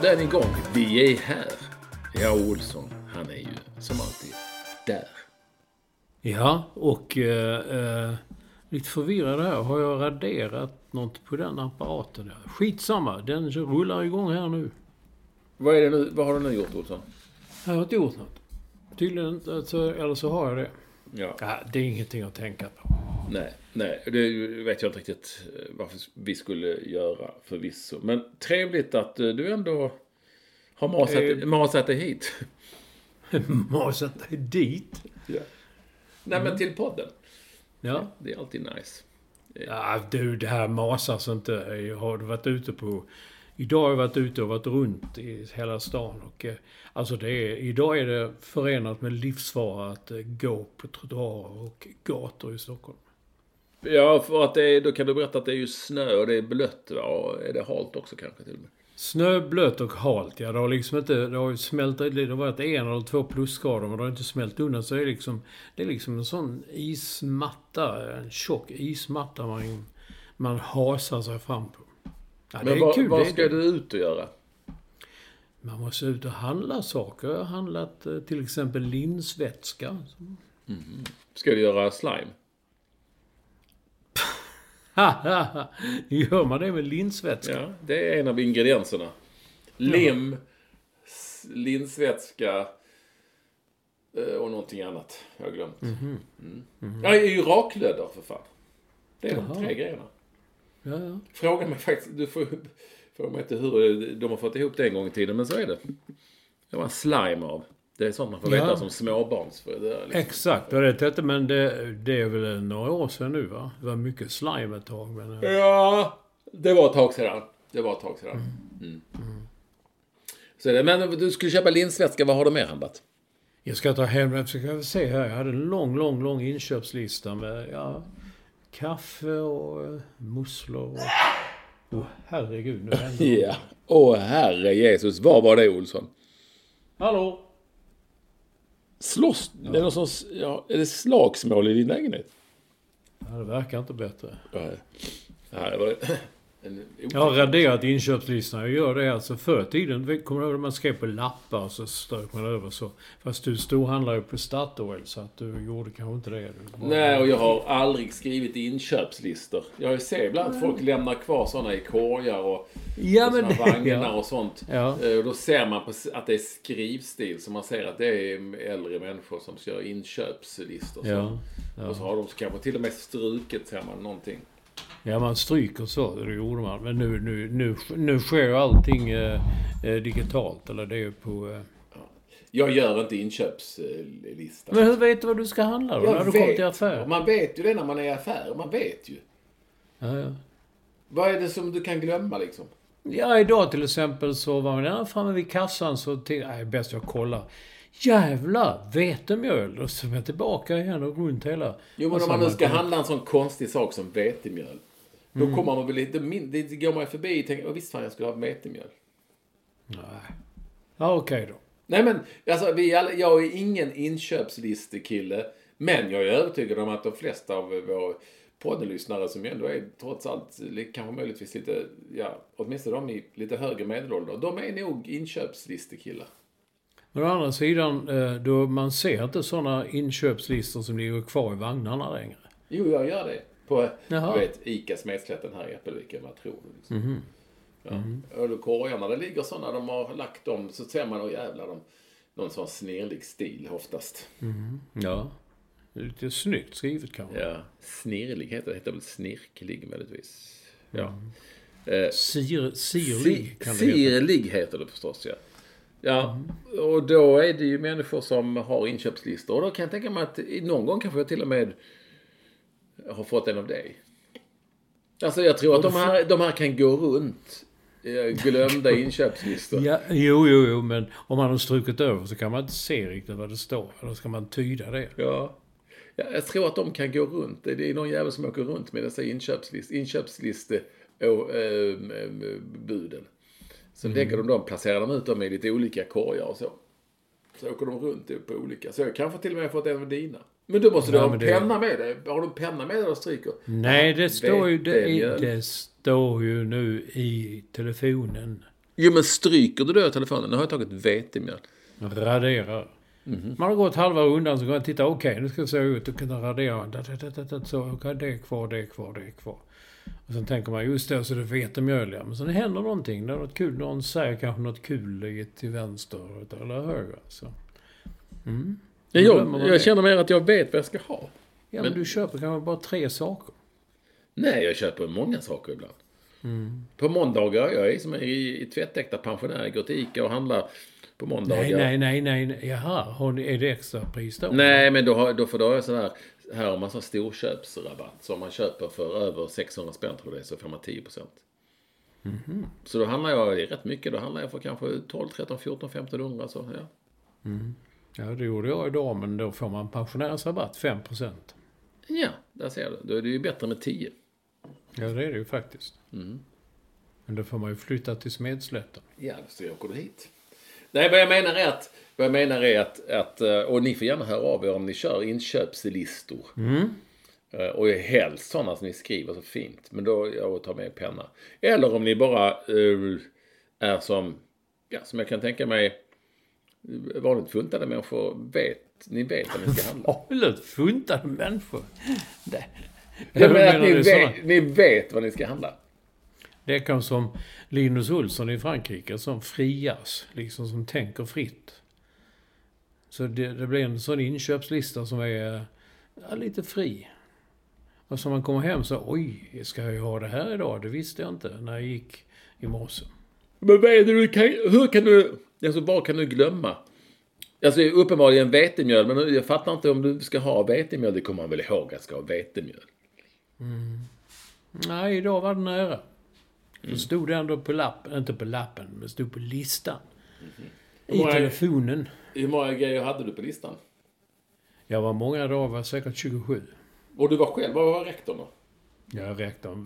Podden igång. Vi är här. Ja, Olsson, han är ju som alltid där. Ja, och eh, eh, lite förvirrad här. Har jag raderat något på den apparaten? Skitsamma, den rullar igång här nu. Vad, är det nu, vad har du nu gjort, Olsson? Jag har inte gjort något. Tydligen inte, alltså, eller så har jag det. Ja. Ja, det är ingenting att tänka på. Nej, nej, det vet jag inte riktigt eh, varför vi skulle göra förvisso. Men trevligt att eh, du ändå har masat, Eh. masat dig hit. Masat dig dit. Ja. Nej, men till podden. Ja. Det är alltid nice. ja, du, det här masas inte. Jag har varit ute på... Idag har jag varit ute och varit runt i hela stan. Och, alltså det är, idag är det förenat med livsfara att gå på trottoarer och gator i Stockholm. Ja, för att det är, då kan du berätta att det är ju snö och det är blött va? Och är det halt också kanske till och med? Snö, blött och halt, ja. Det har liksom inte... Det har ju smält... Det har varit en eller två plusgrader, men det har inte smält undan. Så det är liksom... Det är liksom en sån ismatta. En tjock ismatta man, man hasar sig fram på. Ja, Men vad, kul. vad ska det. du ut och göra? Man måste ut och handla saker. Jag har handlat eh, till exempel linsvätska. Ska du göra slime? Gör man det med linsvätska? Ja, det är en av ingredienserna. Lim, linsvätska eh, och någonting annat. Jag har glömt. Mm. Ja, det är ju raklödder för fan. Det är de Jaha. tre grejerna. Ja, ja. Fråga mig faktiskt, du får fråga mig inte hur de har fått ihop det en gång i tiden, men så är det. Det var en slime av. Det är sånt man får Ja. veta som småbarns. För det är liksom. Exakt, och det inte, men det, det är väl några år sedan nu va? Det var mycket slime ett tag, men... eh, Ja, det var ett tag sedan. Det var ett tag sedan. Mm. Så är det, men du skulle köpa linsvätska, vad har du mer handlat? Jag ska ta hem, jag ska se här, jag hade en lång, lång, lång inköpslista med, ja, kaffe och eh, musslor och... Åh, herregud, nu händer det. Ja. Åh herre Jesus, vad var det Olsson? Hallå? Slåss? Det är, någon sorts, ja, är det slagsmål i din lägenhet? Ja, det verkar inte bättre. Nej. Nej, det var Jag har raderat inköpslistan. Jag gör det alltså förr i tiden. Kommer du ihåg när man skrev på lappar och så strök man över så. Fast du storhandlar ju på Statoil så att du gjorde kanske inte det. Bara- Nej, och jag har aldrig skrivit inköpslistor. Jag ser ibland att folk lämnar kvar sådana i korgar och Ja och såna det... vagnar Ja. och sånt. Ja. Eh, Och då ser man på, att det är skrivstil, så man ser att det är äldre människor som kör inköpslistor. Så. Ja. Och så har de kanske till och med strukit, ser man, någonting. Ja, man stryker så. Det gjorde man. Men nu, nu, nu, nu sker allting eh, eh, digitalt. Eller det är på... Eh... Jag gör inte inköpslista. Men hur vet du vad du ska handla då? Jag när du kommer till affär? Man vet ju det när man är i affär. Man vet ju. Ja, ja. Vad är det som du kan glömma liksom? Ja, idag till exempel så var man där framme vid kassan så till, nej, bäst jag kollar. Jävlar! Vetemjöl! Då är jag tillbaka igen och runt hela... Jo, men om man nu ska handla en sån konstig sak som vetemjöl. Då Mm. kommer man väl lite min- Det går man ju förbi och tänker, "Åh, visst fan jag skulle ha vetemjöl. Nej. Ja, okej då. Nej men, alltså vi alla, jag är ingen inköpslistekille. Men jag är övertygad om att de flesta av våra poddlyssnare som ändå är trots allt kanske möjligtvis lite, ja, åtminstone de i lite högre medelålder. De är nog inköpslistekillar. Men å andra sidan, eh, då man ser inte sådana inköpslistor som ligger kvar i vagnarna längre. Jo, jag gör det. På, Jaha. vet, ICA Smedslätten här i Äppelviken, vad tror du? Liksom. Ja. Och då korgarna, det ligger sådana, de har lagt dem, så ser man, åh jävlar, de, någon sån snirlig stil oftast. Ja. Det är Lite snyggt skrivet kanske. Ja, snirlig heter det. heter väl snirklig möjligtvis. Ja. Eh, Sir, si, sirlig kan det heta. sirlig heter det förstås, ja. Ja, och då är det ju människor som har inköpslistor. Och då kan jag tänka mig att någon gång kanske jag till och med har fått en av dig. Alltså jag tror att de här, de här kan gå runt eh, glömda inköpslistor. Ja, jo, jo, jo, men om man har strukit över så kan man inte se riktigt vad det står. Eller ska man tyda det? Ja. ja. Jag tror att de kan gå runt. Det är någon jävel som åker runt med dessa inköpslist, inköpsliste och, eh, buden. Så lägger de dem, placerar de ut dem i lite olika korgar och så. Så åker de runt på olika. Så jag kanske till och med fått en av dina. Men då måste du ha en penna med dig. Har du en penna med dig och stryker? Nej, det står ju, det, är, det står ju nu i telefonen. Jo, men stryker du då telefonen? Nu har jag tagit vetemjöl. Raderar. Man har gått halva rundan så kan man titta, okej nu ska jag se ut och radera. Da, da, da, da, Så okej, det är kvar, det är kvar, det är kvar. Och sen tänker man, just det, så det är vetemjöl ja. Men sen händer någonting. Det är något kul. Någon säger kanske något kul i- till vänster eller höger. Så. Mm. Jag, jag, jag känner mer att jag vet vad jag ska ha. Ja, men, Men- du köper kanske bara tre saker. Nej, jag köper många saker ibland. På måndagar, jag är som en i, i tvättäkta pensionär. Jag går till Ica och handlar på måndagar. Nej, nej, nej, nej. nej. Jaha, har ni, är det extra pris då? Nej, men då, har, då får då har jag sån här, har man sån storköpsrabatt. Så om man köper för över 600 spänn tror jag det är, så får man 10 procent. Så då handlar jag, det är rätt mycket, då handlar jag för kanske 12, 13, 14, 15 hundra så ja. Ja, det gjorde jag idag, men då får man pensionärsrabatt, 5 procent. Ja, där ser du. Då är det ju bättre med 10. Ja, det är det ju faktiskt. Men då får man ju flytta till Smedslätten. Ja, så jag åker hit. Nej, vad jag menar är att, vad jag menar är att, att, eh, och ni får gärna höra av er om ni kör inköpslistor. Eh, Och helst sådana som ni skriver så fint. Men då, jag tar med penna. Eller om ni bara eh, är som, ja, som jag kan tänka mig, vanligt funtade människor vet, ni vet vad ni ska handla. Vanligt funtade människor. Det, Jag menar att ni vet, ni vet vad ni ska handla. Det kanske som Linus Olsson i Frankrike som frias, liksom som tänker fritt. Så det, det blir en sån inköpslista som är ja, lite fri. Och så man kommer hem så, oj, ska jag ha det här idag? Det visste jag inte när jag gick i morse. Men vad är det du kan, hur kan du, alltså vad kan du glömma? Alltså uppenbarligen vetemjöl, men jag fattar inte om du ska ha vetemjöl, det kommer man väl ihåg att ska ha vetemjöl. Nej, idag var det nära. Då stod det ändå på lappen, inte på lappen, men stod på listan. I många- telefonen. Hur många grejer hade du på listan? Jag var många dagar, var säkert 27. Och du var själv, vad var rektorn då?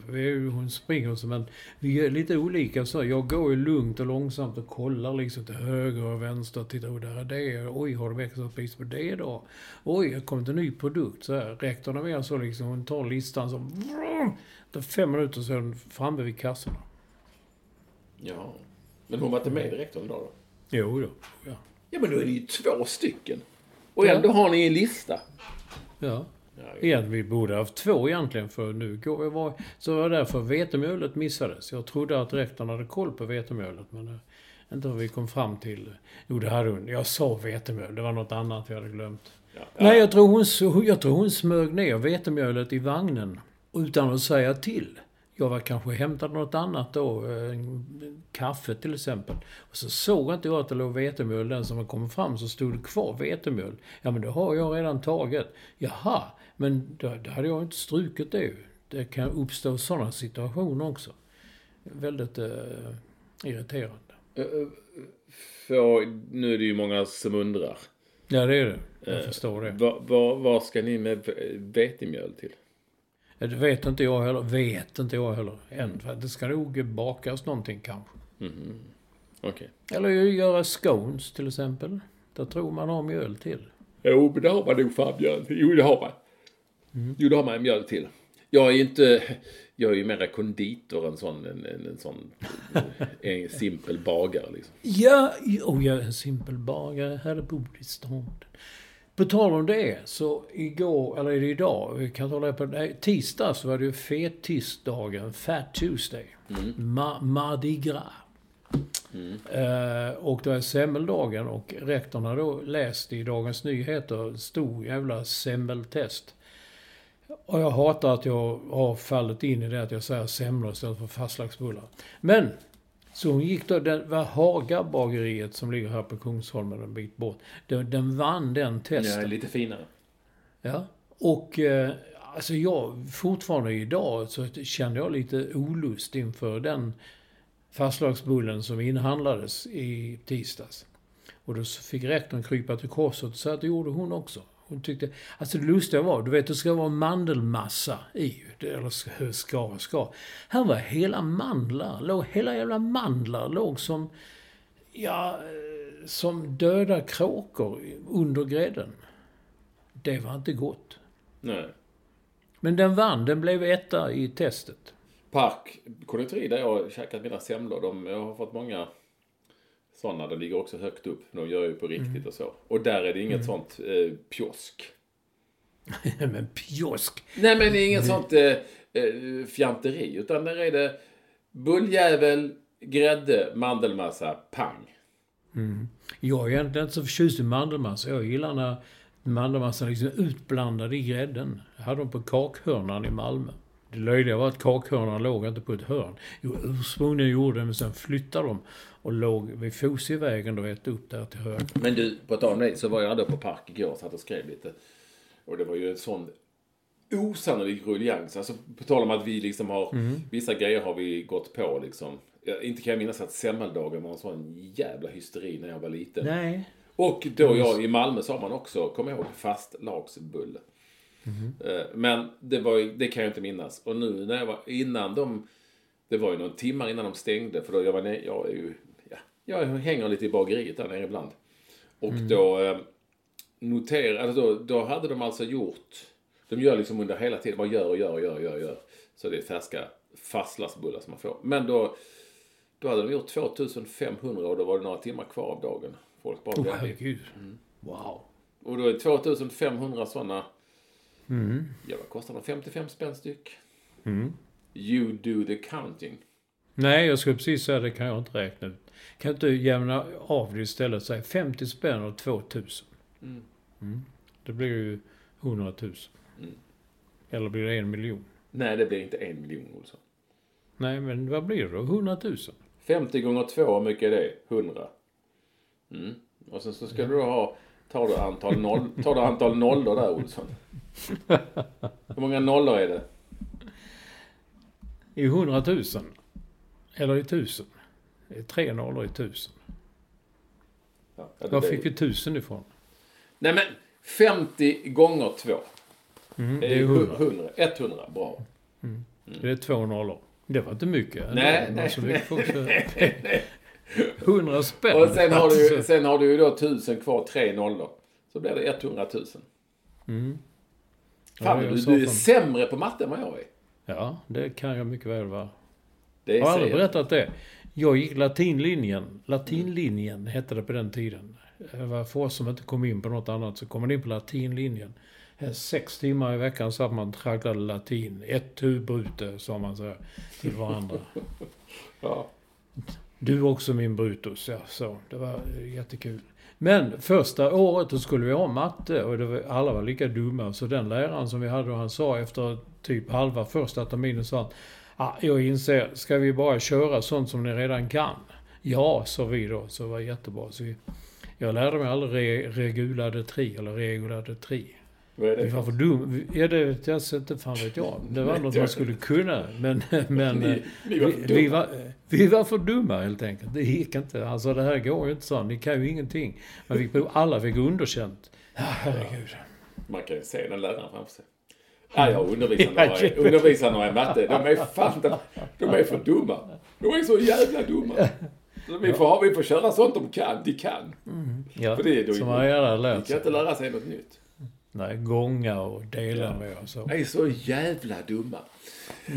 Är ju- Hon springer så men vi är lite olika så. Jag går ju lugnt och långsamt och kollar liksom till höger och vänster. Tittar, oh, där är det. Oj, har de extra pris på det då? Oj, har kommit en ny produkt. Så här. Rektorn är mer så liksom, hon tar listan så... Efter fem minuter så är hon framme vid kassorna. Ja. Men hon var inte med rektorn idag då? Jo då. Ja. Ja, men då är det ju två stycken. Och Ja. ändå har ni en lista. ja. Igen, vi borde haft två egentligen för nu går jag var, Så var det därför vetemjölet missades. Jag trodde att rektorn hade koll på vetemjölet men det, inte vad vi kom fram till. Jo, det hade hon. Jag sa vetemjöl. Det var något annat jag hade glömt. ja. Nej, jag tror, hon, jag tror hon smög ner vetemjölet i vagnen utan att säga till. Jag var kanske hämtade något annat då, eh, en kaffe till exempel. Och så såg inte jag att det låg vetemjöl. Den som kom fram så stod det kvar vetemjöl. Ja, men det har jag redan tagit. Jaha, men då, då hade jag inte strukit det. Det kan uppstå sådana situationer också. Väldigt eh, irriterande. Eh, eh, För nu är det ju många som undrar. Ja, det är det. Jag Eh, förstår det. Vad vad- vad ska ni med v- vetemjöl till? Det vet inte jag heller. Vet inte jag heller. Än. Det ska nog bakas någonting kanske. Okej. Eller göra scones till exempel. Där tror man har mjöl till. Jo, men det har man nog fan. Jo, det har man. Mm. Jo, det har man mjöl till. Jag är ju inte... Jag är ju mera konditor än sån, en, en, en sån en simpel bagare liksom. Ja, och jag är en simpel bagare här i staden. På tal om det, så igår, eller är det idag, vi kan hålla på, nej, tisdag så var det ju fettisdagen, Fat Tuesday. Ma, Mardi Gras. Eh, och det är semmeldagen och rektorn har då läst i Dagens Nyheter, stor jävla semmeltest. Och jag hatar att jag har fallit in i det att jag säger semlor istället för fastlagsbullar. Men så hon gick då, det var Hagabageriet som ligger här på Kungsholmen en bit bort. Den, den vann den testen. lite finare. Ja. Och eh, alltså jag, fortfarande idag så kände jag lite olust inför den fastlagsbullen som inhandlades i tisdags. Och då fick rektorn krypa till korset och säga att det gjorde hon också. Hon tyckte, alltså det lustiga var, du vet det ska vara mandelmassa i, det- eller ska, ska, ska. Här var hela mandlar, låg, hela jävla mandlar låg som, ja, eh, som döda kråkor under grädden. Det var inte gott. Nej. Men den vann, den blev etta i testet. Park, konditori där jag har käkat mina semlor, de, jag har fått många Sådana, de ligger också högt upp. De gör ju på riktigt och så. Och där är det inget sånt eh, pjosk. men pjosk! Nej men det är inget sånt eh, eh, fjanteri. Utan där är det bulljävel, grädde, mandelmassa, pang. Jag är egentligen inte så förtjust i mandelmassa. Jag gillar när mandelmassan liksom utblandad i grädden. Jag hade dem på kakhörnan i Malmö. Det löjliga var att kakhörnan låg inte på ett hörn. Jo, ursprungligen gjorde det, men sen flyttade de och låg vid Fosievägen och ett upp där till höger. Men du, på tal om det så var jag ändå på park igår och satt och skrev lite. Och det var ju en sån osannolik ruljangs. Alltså på tal om att vi liksom har, vissa grejer har vi gått på liksom. Jag, inte kan jag minnas att semmeldagen var en sån jävla hysteri när jag var liten. Nej. Och då jag i Malmö har man också, jag ihåg, fastlagsbulle. Eh, Men det, var, ju- det kan jag inte minnas. Och nu när jag var innan de, det var ju någon timmar innan de stängde. För då jag var jag är ju, ja, jag hänger lite i bageriet där nere ibland. Och då eh, noterar, alltså då, då hade de alltså gjort, de gör liksom under hela tiden, bara gör och gör och gör och gör, gör. Så det är färska fastlagsbullar som man får. Men då, då hade de gjort 2500 och då var det några timmar kvar av dagen. Folk bara blev- herregud. Wow. och då är 2500 sådana. Mm. Ja, vad kostar de? 55 spänn styck. Mm. You do the counting. Nej, jag skulle precis säga det kan jag inte räkna ut. Kan inte du jämna av det istället och säga 50 spänn och 2000? Mm. Mm. Det blir ju 100 000. Mm. Eller blir det en miljon? Nej, det blir inte en miljon Olsson. Nej, men vad blir det då? 100 000? 50 gånger 2, hur mycket är det? 100. Mm. Och sen så ska du då ha, tar du antal, noll, tar du antal nollor där Olsson. Hur många nollor är det? I 100 000? Eller i 1000? Det är tre nollor i 1000. Ja, det Var fick vi 1000 ifrån? Nej men, 50 gånger 2. Mm, Det är är 100. 100. 100, bra. Det är två nollor. Det var inte mycket. Nej, nej, nej, så- 100 spänn. Och sen har, du, Alltså. sen har du ju då 1000 kvar, tre nollor. Så blir det 100 000. Mm. Fan, du, du är sämre på matte än vad jag är. Ja, det kan jag mycket väl vara. Det Jag har aldrig berättat det. Jag gick latinlinjen. Latinlinjen hette det på den tiden. Det var för oss som inte kom in på något annat så kom man in på latinlinjen. Sex timmar i veckan så att man tragglade latin. Ett tu brute, sa man så här, till varandra. Ja. Du också min Brutus, ja. Så, det var jättekul. Men första året då skulle vi ha matte och det var, alla var lika dumma. Så den läraren som vi hade, och han sa efter typ halva första terminen sa han, ah, jag inser, ska vi bara köra sånt som ni redan kan? Ja, sa vi då, så det var jättebra. Så vi, jag lärde mig aldrig re, regulade tri, eller regulade tri. Vad är Vi det? var för dum. Ja, det vet jag inte, fan vet jag. Det var Nej, något man skulle kunna. Men, men eh, Ni, ni var vi, vi, var, vi var för dumma helt enkelt. Det gick inte. Alltså det här går ju inte så. Ni kan ju ingenting. Man fick, alla fick underkänt. Ja, herregud. Man kan ju se den läraren framför sig. Ja, jag undervisar Ja, några, i matte. De är fan, de, de är för dumma. De är så jävla dumma. Så vi, får, ha- vi får köra sånt de kan. De kan. Ja, För det är då som man redan De lärt kan inte lära sig något nytt. Nej, gånga och dela med och så. De är så jävla dumma.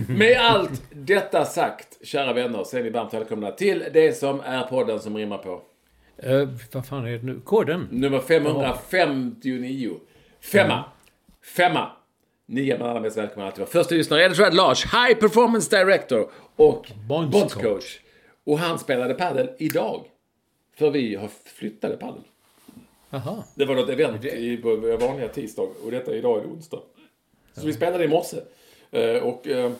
Med allt detta sagt, kära vänner, så är ni varmt välkomna till det som är podden som rimmar på. Eh, vad fan är det nu? Koden? Nummer 559. Femma. Femma. Ni är alla mest välkomna att vara första lyssnare. Är Lars, High Performance Director och Bondscoach. Bondscoach. Och han spelade padel idag. För vi har flyttade padel. Jaha. Det var något event i, på vanliga tisdag och detta idag är det onsdag. Så vi spelade i morse. Eh, och eh,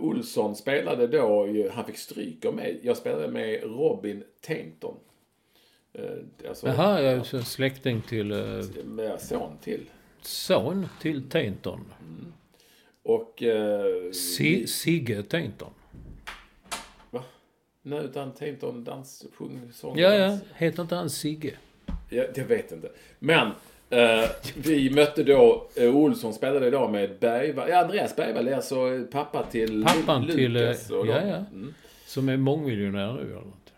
Olsson spelade då, han fick stryk av mig. Jag spelade med Robin Tainton. Eh, alltså, Jaha, jag är släkting till... Med son till. son till Tainton. Och... Eh, Si, Sigge Tainton. va? Nej, utan Tainton dans, sjung, sång. Ja, ja. dans. Heter inte han Sigge? Ja, jag vet inte. Men eh, vi mötte då, eh, Olsson spelade idag med Bergvall, ja Andreas Bergvall alltså pappa till Pappan Lu- till, eh, Lukas och ja, ja. Mm. Som är mångmiljonär nu eller något.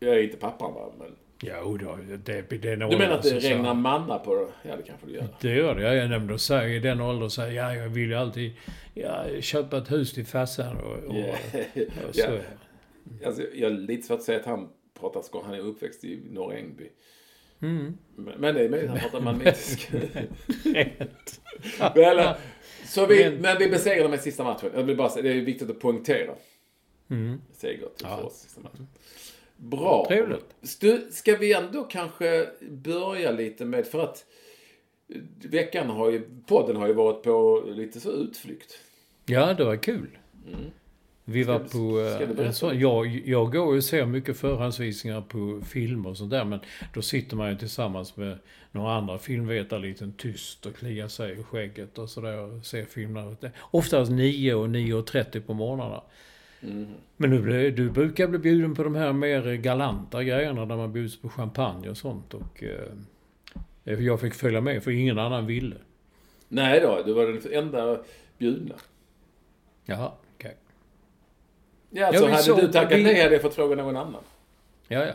Jag är inte pappan va, men... Jo då, det, det är Du menar att det så- så- regnar manna på det? Ja, det kanske du gör. Det gör det. Jag nämnde här, i den åldern så här, ja, jag vill ju alltid ja, köpa ett hus till farsan och, och, och så. Ja. Alltså, jag är lite svårt att säga att han pratar skånska. Han är uppväxt i Norra Ängby. Mm. Men det är han pratar malmöitiska. men, eh, så vi, Men- men vi besegrade dem i sista matchen. Jag vill bara säga, det är viktigt att poängtera. Mm. Seger till Ja. oss sista matchen. Bra. Trevligt. Ska vi ändå kanske börja lite med, för att eh, veckan har ju, podden har ju varit på lite så utflykt. Ja, det var kul. Vi var. Ska du- på... ska du eh, jag, jag går och ser mycket förhandsvisningar på filmer och sånt där. Men då sitter man ju tillsammans med några andra filmvetare lite tyst och kliar sig i skägget och sådär och ser filmerna. Oftast 9 och 9.30 på morgnarna. Mm. Men nu, blir- du brukar bli bjuden på de här mer galanta grejerna där man bjuds på champagne och sånt. Och eh, jag fick följa med för ingen annan ville. Nej då, du var den enda bjudna. Jaha. Ja, alltså vi hade såg- du tackat vi- nej hade jag fått fråga någon annan. Ja, ja.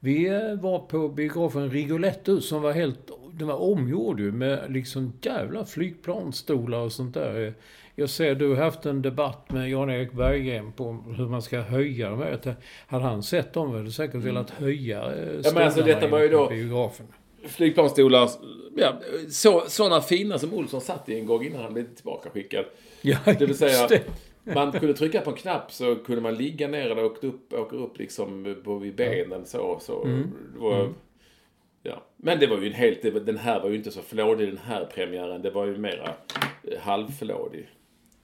Vi eh, var på biografen Rigoletto som var helt... Den var omgjord ju med liksom jävla flygplansstolar och sånt där. Jag ser du har haft en debatt med Jan-Erik Berggren på hur man ska höja. Jag tänkte, Hade han sett dem hade säkert velat höja eh, Mm. men alltså, detta var ju då- Biografen. Flygplansstolar, ja, så, sådana fina som Olsson satt i en gång innan han blev tillbaka skickad. Ja, Det vill säga, det. Man kunde trycka på en knapp så kunde man ligga ner eller åka upp, åka upp liksom på vid benen så. så Mm. det var, ja. Men det var ju en helt, det den här var ju inte så flådig den här premiären. Det var ju mera eh, halvflådig.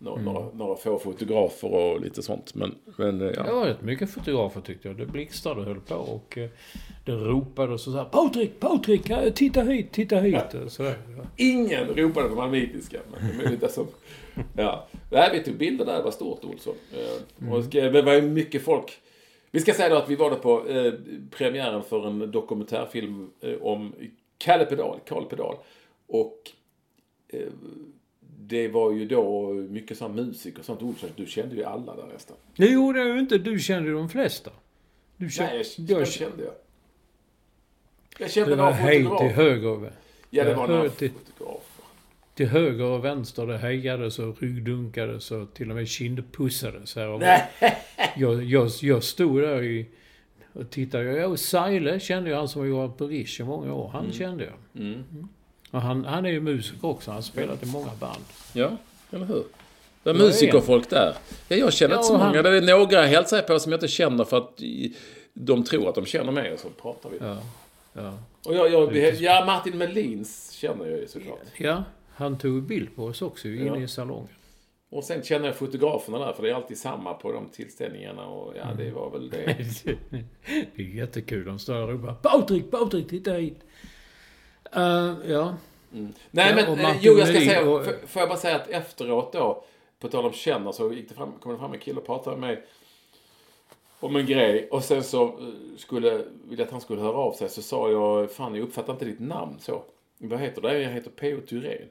Några, Mm. några, några få fotografer och lite sånt. Men, men eh, Det ja. var rätt mycket fotografer tyckte jag. Det blixtrade och höll på och eh, det ropade och så sa Patrik, Patrik, titta hit, titta hit. Sådär. Ingen ropade på malmöitiska. Men det är som, ja. Nej, vi tog bilder där. Det var stort Olsson. Och det var ju mycket folk. Vi ska säga då att vi var där på eh, premiären för en dokumentärfilm eh, om Kalle Pedal, Karl Pedal. Och eh, det var ju då mycket sån musik och sånt. Olsson, du kände ju alla där nästan. Det gjorde jag ju inte. Du kände de flesta. Du kände, Nej, jag, jag kände jag. Jag kände det var hej till höger Ja, det var några hörde till- höger och vänster. Det hejades och ryggdunkades och till och med kindpussades. Här och jag, jag, jag stod där i, och tittade. Ja, och Saile kände jag, han som har jobbat på Rish i många år. Han kände jag. Mm. Och han, han är ju musiker också. Han har spelat i många band. Ja, eller hur? Det är musikerfolk där. Ja, jag känner Ja, inte så och många. han- Det är några jag hälsar på som jag inte känner för att de tror att de känner mig och så pratar vi. Ja. Ja. Och jag, jag, ja, Martin Melins känner jag ju såklart. ja, han tog bild på oss också inne Ja. i salongen. Och sen känner jag fotograferna där, för det är alltid samma på de tillställningarna och ja, det var väl det. det är jättekul. De står där och ropar Patrik, Patrik, titta hit. Uh, ja. Mm. Nej, Ja, men eh, jo, jag ska säga, och- för, får jag bara säga att efteråt då, på tal om känner, så gick det fram, kom det fram en kille och pratade med mig om en grej och sen så eh, skulle, ville att han skulle höra av sig så sa jag, fan jag uppfattar inte ditt namn så. Vad heter det? Jag heter P.O. Thyrén.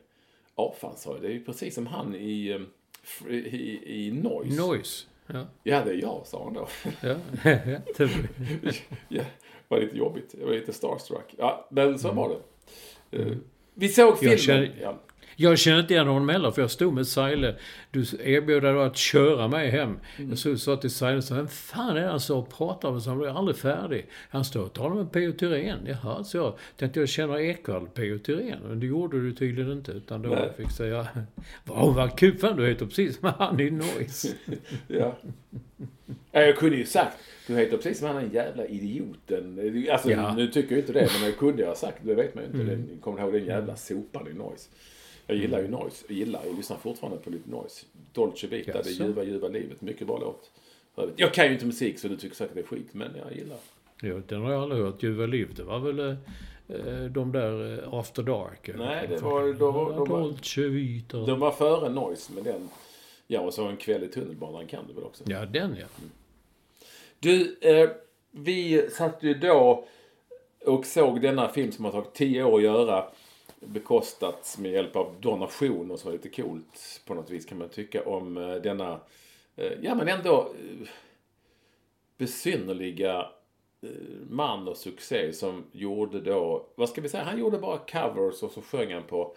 Ja, fan sa jag, det är ju precis som han i, eh, f- i, i Noise. Noise. Ja. Ja, det är jag, sa han då. Ja. Det- ja, det var lite jobbigt. Jag var lite starstruck. Ja, men så var det. Eh, Vi såg filmen. känner- Ja. Jag känner inte igen honom heller, för jag stod med Saile. Du erbjöd dig då att köra mig hem. Mm. Jag så sa till Saile, så, vem fan är det han står och pratar med? Så han blir aldrig färdig. Han står och talar med P.O. Thyrén. Jaha, så jag tänkte jag känner Ekwall P.O. Thyrén. Men det gjorde du tydligen inte. Utan då Nej. fick jag säga, wow vad kul, fan du heter precis som han i Noise. Ja. Ja, Jag kunde ju sagt, du heter precis som han den jävla idioten. Alltså, Ja. nu tycker jag inte det, men jag kunde jag ha sagt, det vet man ju inte. Mm. Kommer du ihåg den jävla sopan i Noise? Jag gillar ju Noise. Jag gillar och lyssnar fortfarande på lite Noise. Dolce Vita, det Jaså? ljuva, ljuva livet. Mycket bra låt. Jag kan ju inte musik så du tycker säkert det är skit, men jag gillar. Jo, den har jag aldrig hört. Ljuva liv, det var väl eh, eh, de där eh, After Dark? Nej, det var- det då var- då var- Dolce Vita. De var före Noise med den. Ja, och så en kväll i tunnelbanan kan du väl också? Ja, den ja. Du, eh, vi satt ju då och såg denna film som har tagit tio år att göra. Bekostats med hjälp av donationer som var lite coolt på något vis kan man tycka om eh, denna, eh, ja men ändå eh, besynnerliga man och succé som gjorde då, vad ska vi säga, han gjorde bara covers och så sjöng han på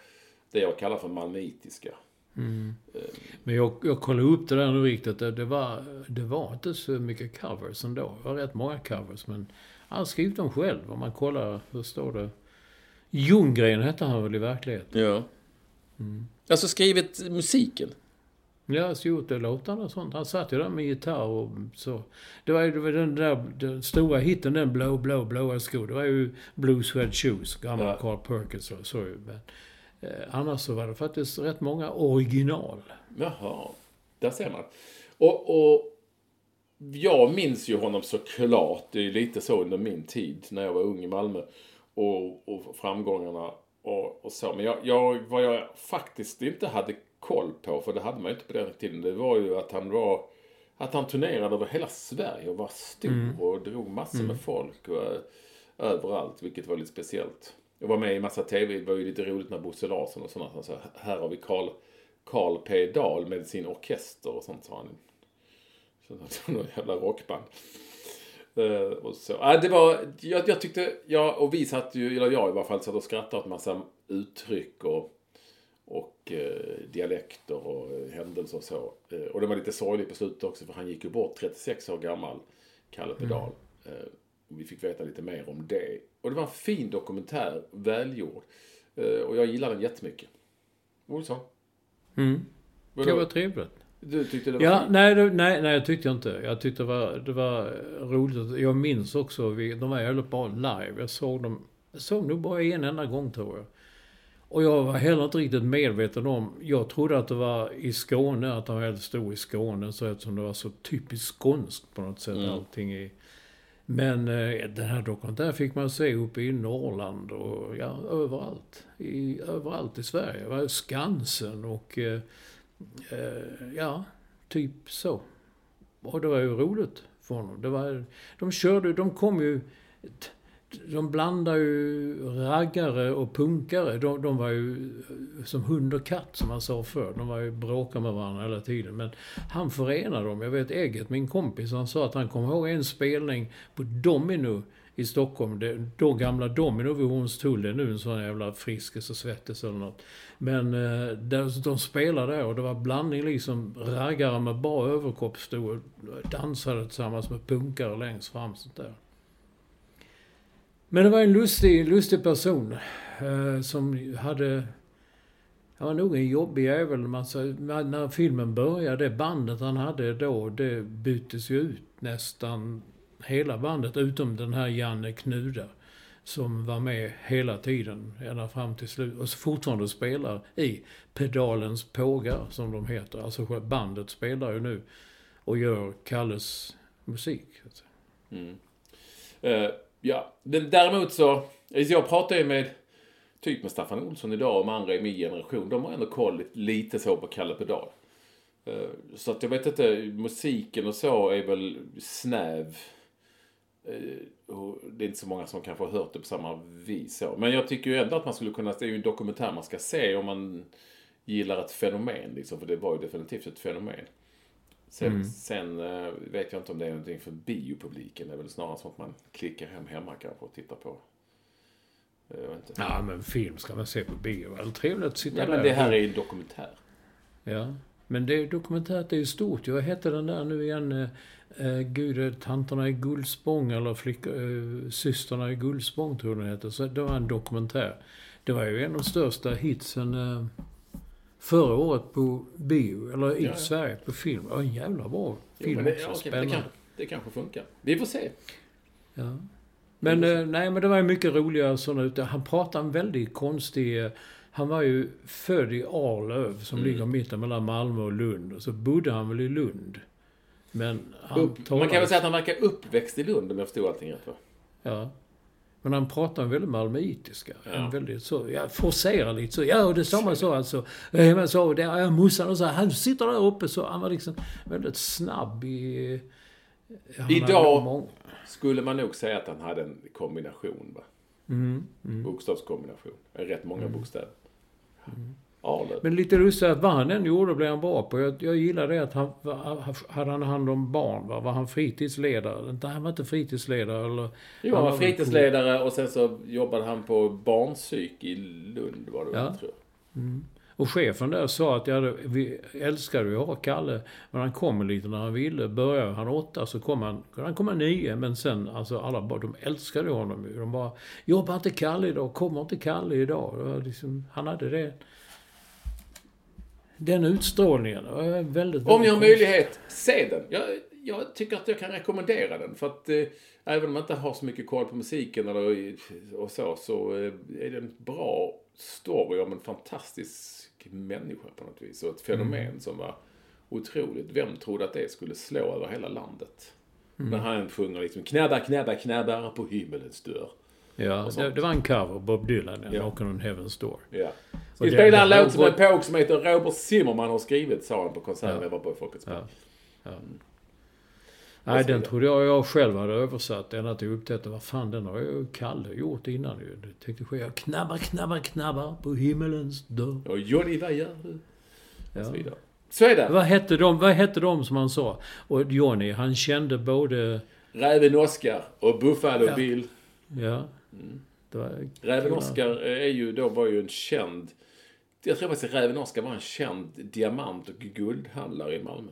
det jag kallar för malmöitiska. Mm. Men jag, jag kollade upp det där nu riktigt. Det, det, var, det var inte så mycket covers ändå. Det var rätt många covers. Men han skrivit dem själv. Om man kollar, hur står det? Ljunggren hette han väl i verkligheten? Ja. Mm. Alltså skrivit musiken? Ja, gjort låtarna och sånt. Han satt ju där med gitarr och så. Det var ju den där den stora hitten, den Blow, Blow, Blow skor. Det var ju Blue Sweat Shoes, gammal ja. Carl Perkins och så. Men, eh, annars så var det faktiskt rätt många original. Jaha, där ser man. Och, och jag minns ju honom såklart. Det är lite så under min tid när jag var ung i Malmö. Och, och framgångarna och, och så. Men jag, jag, vad jag faktiskt inte hade koll på, för det hade man ju inte på den tiden, det var ju att han var att han turnerade över hela Sverige och var stor mm. och drog massor mm. med folk och, uh, överallt, vilket var lite speciellt. Jag var med i massa tv, det var ju lite roligt när Bosse Larsson och sådana, så alltså, här har vi Carl, Carl P Dahl med sin orkester och sånt, sa han. Så, någon jävla rockband. Uh, och så. Uh, det var, jag, jag tyckte, jag, och vi satt ju, eller jag i alla fall, satt och skrattade åt massa uttryck och och eh, dialekter och eh, händelser och så. Och det var lite sorgligt på slutet också för han gick ju bort 36 år gammal, Kalle Pedal. Mm. Vi fick veta lite mer om det. Och det var en fin dokumentär, välgjord. Och jag gillar den jättemycket. Olsson? Mm. Det var trevligt. Du tyckte det var ja, nej, det, nej, nej, jag tyckte inte. Jag tyckte det var, det var roligt. Jag minns också, vi, de var jävligt bra live. Jag såg dem, jag såg nog bara en enda gång tror jag. Och jag var heller inte riktigt medveten om, jag trodde att det var i Skåne, att de stod i Skåne, så eftersom det var så typiskt skånskt på något sätt mm. allting i... Men eh, den här dokumentären fick man se uppe i Norrland och ja, överallt. I, överallt i Sverige. Skansen och eh, Eh, ja, typ så. Och det var ju roligt för honom. Det var, de körde, de kom ju de blandade ju raggare och punkare. De, de, var ju eh, som hund och katt som man sa förr. De var ju bråkade med varandra hela tiden. Men han förenade dem. Jag vet Eget, min kompis, han sa att han kom ihåg en spelning på Domino i Stockholm. Det, då gamla Domino vid Hornstull. Det är nu en sån jävla Friskis och Svettis eller något. Men eh, där, de spelade där och det var blandning liksom raggare med bra överkropp stod och dansade tillsammans med punkare längst fram. Sånt där. Men det var en lustig, lustig person eh, som hade... Han var nog en jobbig jävel. Alltså, när filmen började, det bandet han hade då, det byttes ju ut nästan hela bandet, utom den här Janne Knuda. Som var med hela tiden, ända fram till slut. Och fortfarande spelar i Pedalens pågar, som de heter. Alltså bandet spelar ju nu och gör Kalles musik. Mm. Uh, Ja, men däremot så, alltså jag pratar ju med typ med Staffan Olsson idag och med andra i min generation. De har ändå koll lite så på Kalle Pedal. Uh, så att jag vet inte, musiken och så är väl snäv. Eh, det är inte så många som kanske har hört det på samma vis så. Men jag tycker ju ändå att man skulle kunna, det är ju en dokumentär man ska se om man gillar ett fenomen liksom. För det var ju definitivt ett fenomen. Sen, mm. sen uh, vet jag inte om det är någonting för biopubliken. Det är väl snarare som att man klickar hem hemma kanske och tittar på. Jag inte. Ja, men film ska man se på bio. Det är trevligt att sitta ja, där. men det här är ju dokumentär. Ja. Men det, dokumentärt är ju stort. Jag hette den där nu igen. Eh, eh Gud, tanterna i Guldspång eller flick, eh, systrarna i Guldspång tror jag den heter. Så det var en dokumentär. Det var ju en av de största hitsen eh, förra året på bio, eller i ja, ja. Sverige på film. Ja, en jävla bra film jo, det, också. Ja, Spännande. Det, kan, det kanske funkar. Vi får se. Ja. Men, eh, nej, men det var ju mycket roliga sådana Han pratade en väldigt konstig... Han var ju född i Arlöv som mm. ligger mitten mellan Malmö och Lund. Och så bodde han väl i Lund. Men han Upp, Man kan väl säga att han verkar uppväxt i Lund om jag förstod allting rätt va? Ja. Men han pratar väldigt malmöitiska. Ja. En väldigt så, ja, forcerar lite så. Ja, och det sa man så alltså. Man sa, där är morsan och så. Han sitter där uppe så. Han var liksom väldigt snabb i... Idag skulle man nog säga att han hade en kombination va? Mm, mm. Bokstavskombination. Rätt många mm. bokstäver. Mm. Men lite lustigt att vad han än gjorde blev han bra på. Jag, jag gillar det att han hade han hand om barn. Va? Var han fritidsledare? Han var inte fritidsledare eller... Jo, han var fritidsledare och sen så jobbade han på barnpsyk i Lund var det ja. tror jag. Mm. Och chefen där sa att ja, vi älskade ju att ha Kalle, men han kommer lite när han ville. Börjar han åtta så kom han, han kommer nio, men sen, alltså alla bara, de älskade honom ju. De bara, jobbar inte Kalle idag? Kommer inte Kalle idag? Liksom, han hade det. Den utstrålningen. Väldigt, väldigt Om ni har möjlighet, se den. Jag, jag tycker att jag kan rekommendera den. För att eh, även om man inte har så mycket koll på musiken eller, i- och så, så eh, är det en bra story om en fantastisk människa på något vis. Och ett fenomen som var otroligt. Vem trodde att det skulle slå över hela landet? När han sjunger liksom knäbba, knäbba, knäbba på himmelens dörr. Ja, det, det var en cover, Bob Dylan, ja. Ja. Knockin' on Heaven's Door. Ja. Vi det- spela en låt som är gått- på som heter Robert Zimmerman har skrivit, sa han på konserten Ja. jag var på i Folkets Park. Ja. Ja. Nej, så den trodde jag jag själv hade översatt ända till jag upptäckte vad fan den har ju Kalle gjort innan ju. Det tänkte ske. Jag knabbar, knabbar, knabbar på himmelens dörr. Och Johnny, vad gör du? Och så Ja. vidare. Så är det. Vad hette de, vad hette de som han sa? Och Johnny, han kände Räven Oskar och Buffalo Ja. Bill. ja. Var Räven kul. Oskar är ju, då var ju en känd... Jag tror faktiskt att Räven Oskar var en känd diamant och guldhandlare i Malmö.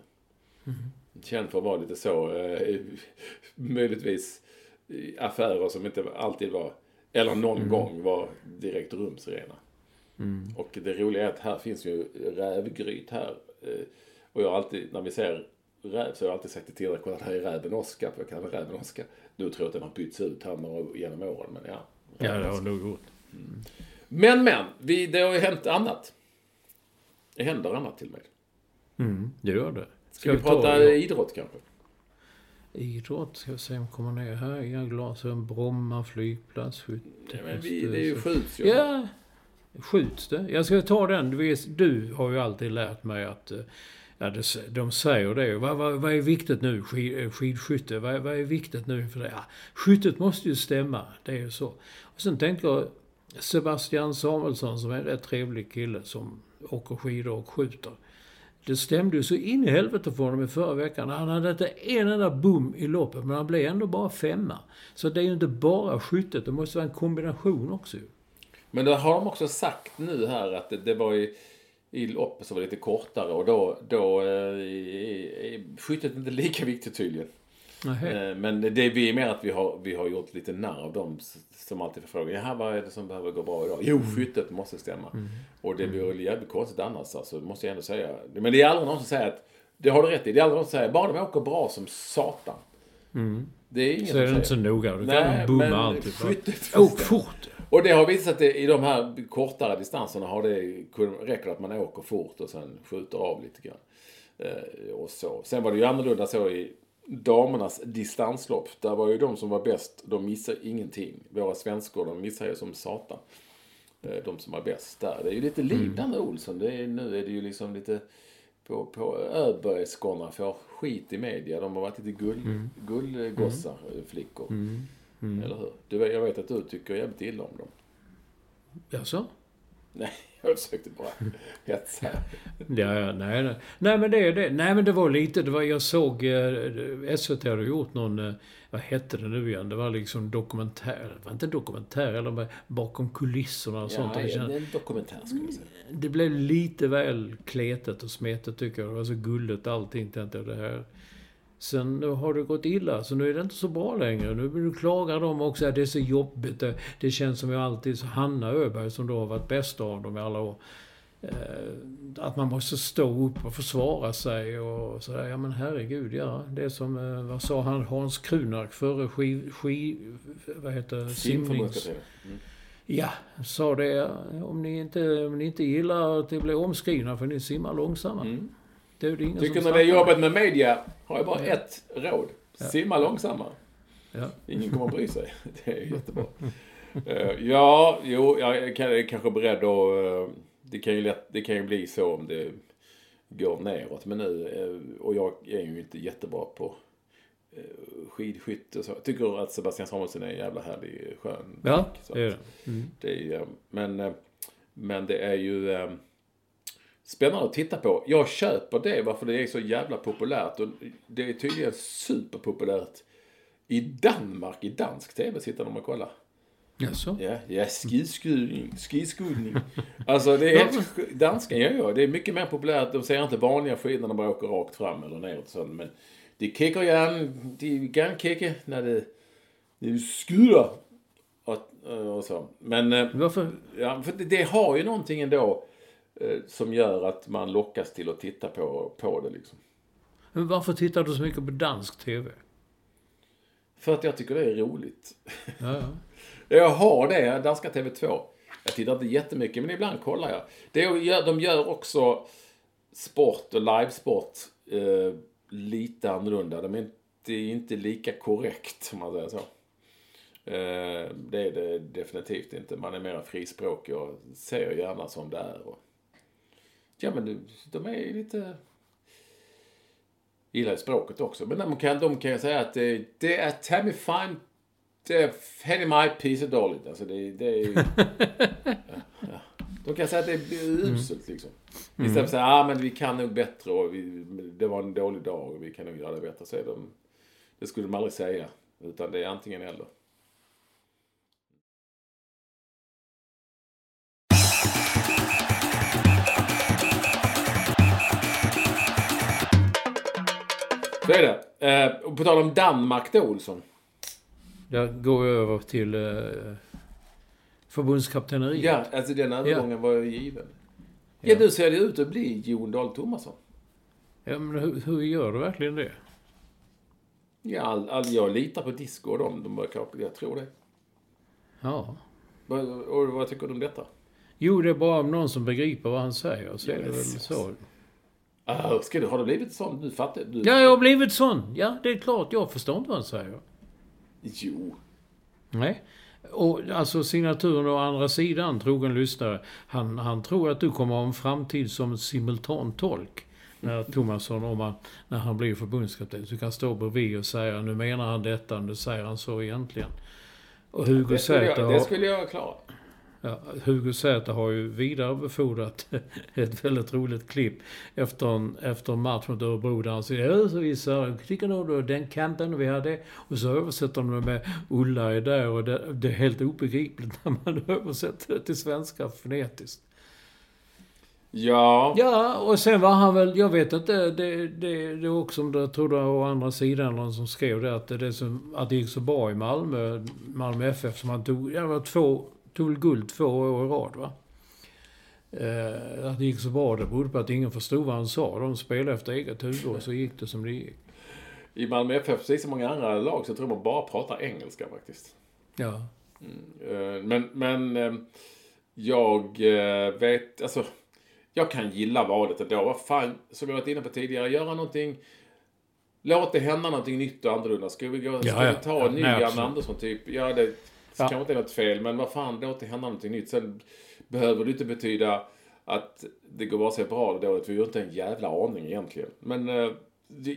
Känd för att vara lite så, eh, möjligtvis affärer som inte alltid var, eller någon gång var direkt rumsrena. Och det roliga är att här finns ju rävgryt här. Eh, Och jag har alltid, när vi ser räv så har jag alltid sagt till Tilda, kolla här är räven Oskar, för jag kallar räven Oskar. Nu tror jag att den har bytts ut här genom åren, men ja. Ja, det har nog gjort. Men, men, vi, det har ju hänt annat. Det händer annat till mig. Mm, det gör det. Ska vi prata ta idrott kanske? idrott? Ska vi se om jag kommer ner här. Inga glasögon. Bromma flygplats. Skjut. Ja, men vi, det är ju skjuts ju. Ja, skjuts det? Jag ska ta den. Du, vet, du har ju alltid lärt mig att... eh, Ja, det, de säger det. Vad, vad, vad är viktigt nu? Skid, eh, skidskytte. Vad, vad är viktigt nu för det? Ja, skyttet måste ju stämma. Det är ju så. Och sen tänker jag Sebastian Samuelsson som är en rätt trevlig kille som åker skidor och skjuter. Det stämde ju så in i helvete för honom i förra veckan. Han hade inte en enda bom i loppet, men han blev ändå bara femma. Så det är ju inte bara skyttet, det måste vara en kombination också. Men det har de också sagt nu här att det, det var i, i loppet som var lite kortare och då, då eh, är är skyttet inte lika viktigt tydligen. Nähä. Eh, Men det är vi mer att vi har, vi har gjort lite narr av dem som alltid får fråga, jaha vad är det som behöver gå bra idag? Jo, skyttet måste stämma. Och det blir väl jävligt konstigt annars alltså, måste jag ändå säga. Men det är aldrig någon som säger att, det har du rätt i, det är aldrig någon som säger, bara de åker bra som satan. Det är ingen Så är det inte så noga. Du Nej, kan bomma alltid. skyttet får Åk stämma. fort! Och det har visat sig i de här kortare distanserna har det, räcker det att man åker fort och sen skjuter av lite grann. Eh, och så. Sen var det ju annorlunda så i damernas distanslopp. Där var ju de som var bäst, de missade ingenting. Våra svenskor, de missade ju som satan. Eh, de som var bäst där. Det är ju lite liv där med Olsson. Det är, nu är det ju liksom lite på, på Öbergskorna får skit i media. De har varit lite gull, gullgossar, eh, flickor. Eller hur? Du, jag vet att du tycker jävligt illa om dem. Jaså? Nej, jag försökte bara hetsa. Ja, ja, nej, nej. Nej, men det det. Nej, men det var lite, det var, jag såg, eh, SVT hade gjort någon, eh, vad hette det nu igen? Det var liksom dokumentär, det var inte dokumentär, eller bakom kulisserna och sånt. Ja, Det, kändes- en dokumentär skulle jag säga. det blev lite väl kletet och smetet tycker jag. Det var så gulligt allting, tänkte jag. Det här. Sen har det gått illa, så nu är det inte så bra längre. Nu, klagar de också att det är så jobbigt. Det, känns som jag alltid, Hanna Öberg som då har varit bäst av dem i alla år. Eh, att man måste stå upp och försvara sig och sådär. Ja men herregud, ja. Det är som, eh, vad sa han, Hans Krunark före ski, ski vad heter simnings... Mm. Ja, sa det. Om ni inte, om ni inte gillar att det blir omskrivna för ni simmar långsammare. Mm. Det är ingen Tycker som när det är jobbet med media har jag bara ett råd. Simma långsammare. Ja. Ingen kommer att bry sig. Det är jättebra. Eh, ja, jo, jag är kan- är kanske beredd att... eh, det, kan ju lätt, det kan ju bli så om det går neråt. Men nu, eh, och jag är ju inte jättebra på skidskytte och så. Jag tycker att Sebastian Samuelsson är en jävla härlig, skön Ja, så det är det. Mm. Det är, men, men det är ju spännande att titta på. Jag köper det varför det är så jävla populärt. Och det är tydligen superpopulärt i Danmark, i dansk tv sitter de och kollar. Jaså? Ja, ja skidskudning. Alltså det är helt... Danskan gör jag. Det är mycket mer populärt. De säger inte vanliga skidor när de bara åker rakt fram eller neråt. Så, men de kickar gärna, de kan kicka när det, det skudar. Och, och så. Men... eh, Varför? Ja, för det, det har ju någonting ändå som gör att man lockas till att titta på, på det liksom. Men varför tittar du så mycket på dansk TV? För att jag tycker det är roligt. Ja, ja. Jag har det, danska TV2. Jag tittar inte jättemycket, men ibland kollar jag. Det gör, de gör också sport och livesport eh, lite annorlunda. De är inte, inte lika korrekt, om man säger så. Eh, det är det definitivt inte. Man är mer frispråkig och ser gärna som det är. Och, ja, men de, är lite... Gillar språket också. Men de kan, de kan säga att det, det är Tammy Fine det är Henny My Piece of dåligt. Alltså det, det är ja, ja. De kan säga att det är uselt liksom. Istället för att säga, ah, men vi kan nog bättre och vi, det var en dålig dag och vi kan nog göra det bättre. Så är de, det skulle de aldrig säga. Utan det är antingen eller. Så är det. Eh, och på tal om Danmark då, Olsson. Jag går över till eh, förbundskaptenneriet. Ja, alltså den övergången var ju given. Ja, nu ser det ut att bli Jon Dahl Tomasson. Ja, men hur, hur gör du verkligen det? Ja, all, all, jag litar på Disco och dem. De verkar, jag tror det. Ja. Vad, och vad tycker du om detta? Jo, det är bara om någon som begriper vad han säger. Så Ja, är det väl så- Ah, ska du, har du blivit sån? Du fattar? Du, Ja, jag har blivit sån. Ja, det är klart. Jag förstår inte vad han säger. Jo. Nej. Och alltså signaturen å andra sidan, trogen lyssnare. Han, han tror att du kommer ha en framtid som simultantolk. När Thomasson, om han, när han blir förbundskapten. Så du kan stå bredvid och säga nu menar han detta, nu säger han så egentligen. Och Hugo Det skulle, Säter jag, det skulle jag klara. Ja, Hugo Säter har ju vidarebefordrat ett väldigt roligt klipp efter en, efter en match mot Örebro där han säger så vissa tycker nog då den kampen vi hade och så översätter de det med Ulla är där och det, det är helt obegripligt när man översätter det till svenska fonetiskt. Ja. Ja, och sen var han väl, jag vet inte, det, det, det är också om det, jag tror det var å andra sidan någon som skrev det att det, är som, att det gick så bra i Malmö, Malmö FF som han tog, ja, det var två, tog väl guld två år i rad va? Eh, att det gick så bra, det berodde på att ingen förstod vad han sa. De spelade efter eget huvud och så gick det som det gick. I Malmö FF, precis som många andra lag, så tror man bara pratar engelska faktiskt. Ja. Eh, Men, men eh, jag vet, alltså, jag kan gilla valet ändå. Vad fan, som jag varit inne på tidigare, göra någonting, låt det hända någonting nytt och annorlunda. Ska vi, gå, ska Ja, ja. vi ta en ny nej, Jan absolut. Andersson typ? Ja, det Ja. kanske inte är något fel, men vad fan, låt det hända någonting nytt. Sen behöver det inte betyda att det går bara så bra eller dåligt. Vi har inte en jävla aning egentligen. Men eh,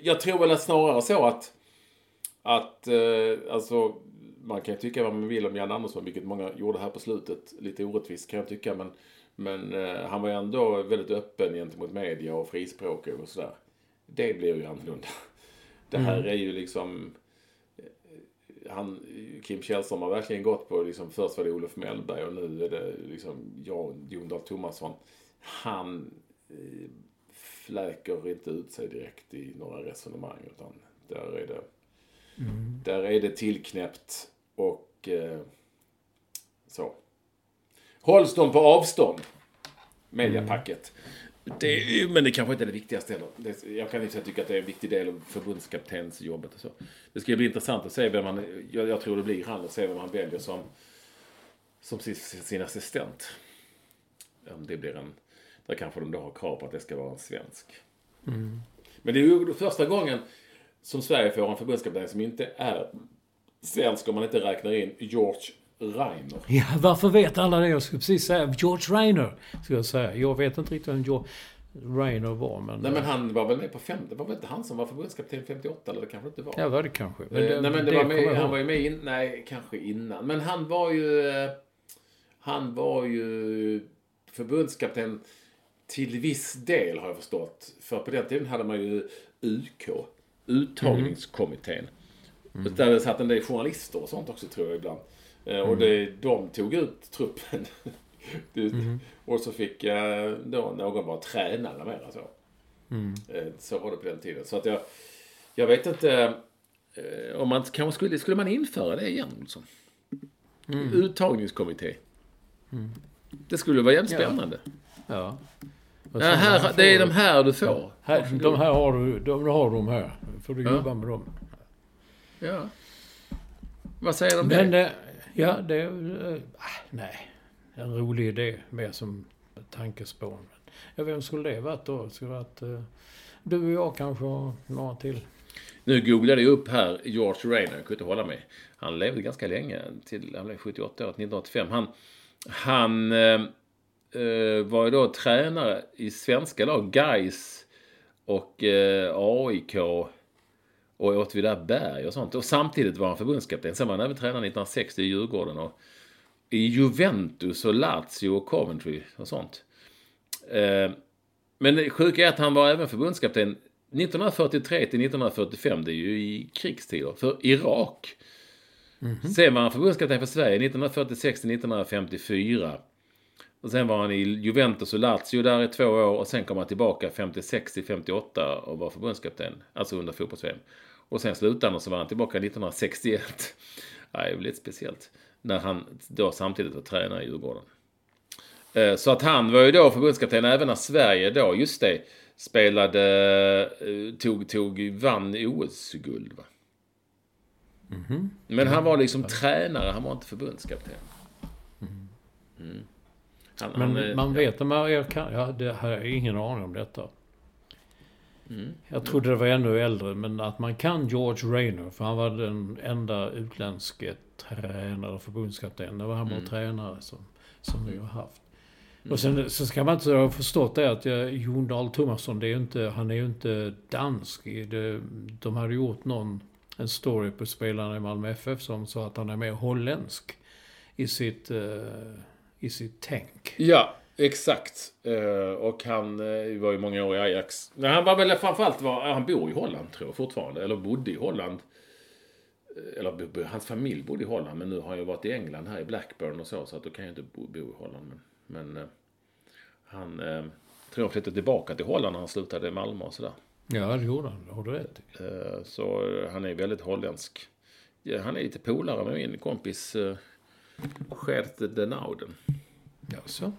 jag tror väl att snarare så att att eh, alltså man kan tycka vad man vill om Jan Andersson, vilket många gjorde här på slutet. Lite orättvist kan jag tycka, men, men eh, han var ju ändå väldigt öppen gentemot media och frispråkig och sådär. Det blir ju annorlunda. Det här är ju liksom han, Kim Källström har verkligen gått på, liksom, först var det Olof Mellberg och nu är det liksom jag, Jon Dahl Tomasson. Han eh, fläker inte ut sig direkt i några resonemang utan där är det där är det tillknäppt och eh, så. Hålls de på avstånd? Mediapacket. Det, men det kanske inte är det viktigaste heller. Det, jag kan inte tycka att det är en viktig del av förbundskaptensjobbet och så. Det ska bli intressant att se vem man, jag, jag tror det blir han, och se vem han väljer som, som sin, sin assistent. Om det blir en, där kanske de då har krav på att det ska vara en svensk. Men det är ju första gången som Sverige får en förbundskapten som inte är svensk om man inte räknar in George Reiner. Ja, varför vet alla det? Jag skulle precis säga George Rainer. Ska jag säga. Jag vet inte riktigt vem George Rainer var, men... Nej men han var väl med på fem, det var väl inte han som var förbundskapten 58 eller det kanske inte var? Ja, var det kanske. Eh, nej men det, var kommer med, han var ju med in, nej kanske innan. Men han var ju, eh, han var ju förbundskapten till viss del har jag förstått. För på den tiden hade man ju UK, uttagningskommittén. Där det satt en del journalister och sånt också tror jag ibland. Eh, Och det, de tog ut truppen. Det- Och så fick eh, då någon vara tränare mer. Så. Mm. Eh, Så var det på den tiden. Så att jag, jag vet inte om man kanske skulle, skulle man införa det igen? Olsson? Uttagningskommitté. Det skulle vara jävligt Ja. spännande. Ja. Ja, sen här, det är du- de här du får. Här, de här har du, de har de här. får du Ja. jobba med dem. Ja. Vad säger du om Men, det? Ja, det Äh, nej. En rolig idé, mer som tankespån. Ja, vem skulle det varit då? Skulle det varit äh, du och jag kanske och några till. Nu googlade jag upp här George Rainer, jag kunde inte hålla mig. Han levde ganska länge, till han blev 78 år, 1985. Han, han äh, var ju då tränare i svenska lag, Gais och AIK och Åtvidaberg och sånt. Och samtidigt var han förbundskapten. Sen var han även tränare 1960 i Djurgården och i Juventus och Lazio och Coventry och sånt. Eh, men det sjuka är att han var även förbundskapten 1943 till 1945, det är ju i krigstider, för Irak. Sen var han förbundskapten för Sverige 1946 till 1954. Och sen var han i Juventus och Lazio där i två år och sen kom han tillbaka 56 till 58 och var förbundskapten, alltså under fotbolls Och sen slutade han och så var han tillbaka 1961. Ja, det är lite speciellt. När han då samtidigt var tränare i Djurgården. Eh, Så att han var ju då förbundskapten även när Sverige då, just det, spelade, eh, tog, tog, vann OS-guld va? Men han var liksom tränare, han var inte förbundskapten. Mm. Han, Men han, eh, man ja. vet att man jag kan, ja, det har jag ingen aning om detta. Mm. Jag trodde det var ännu äldre, men att man kan George Rainer, för han var den enda utländske tränare förbundskapten. Det var han bara Mm. tränare som, som vi har haft. Och sen så ska man inte ha förstått det att jag, Jon Dahl Tomasson, det är inte, han är ju inte dansk. Det, de hade gjort någon, en story på spelarna i Malmö FF som sa att han är mer holländsk i sitt, eh, i sitt tänk. Ja, exakt. Eh, och han eh, var ju många år i Ajax. Men han var väl framförallt, var, han bor i Holland tror jag fortfarande. Eller bodde i Holland. Eh, Eller hans familj bodde i Holland. Men nu har han ju varit i England här i Blackburn och så. Så att då kan jag inte bo, bo i Holland. Men, men eh, han eh, tror jag flyttade tillbaka till Holland när han slutade i Malmö och sådär. Ja, det gjorde han. Det har du rätt. Eh, Så eh, han är väldigt holländsk. Han är lite polare med min kompis uh, Gert de Nauden. Jaså?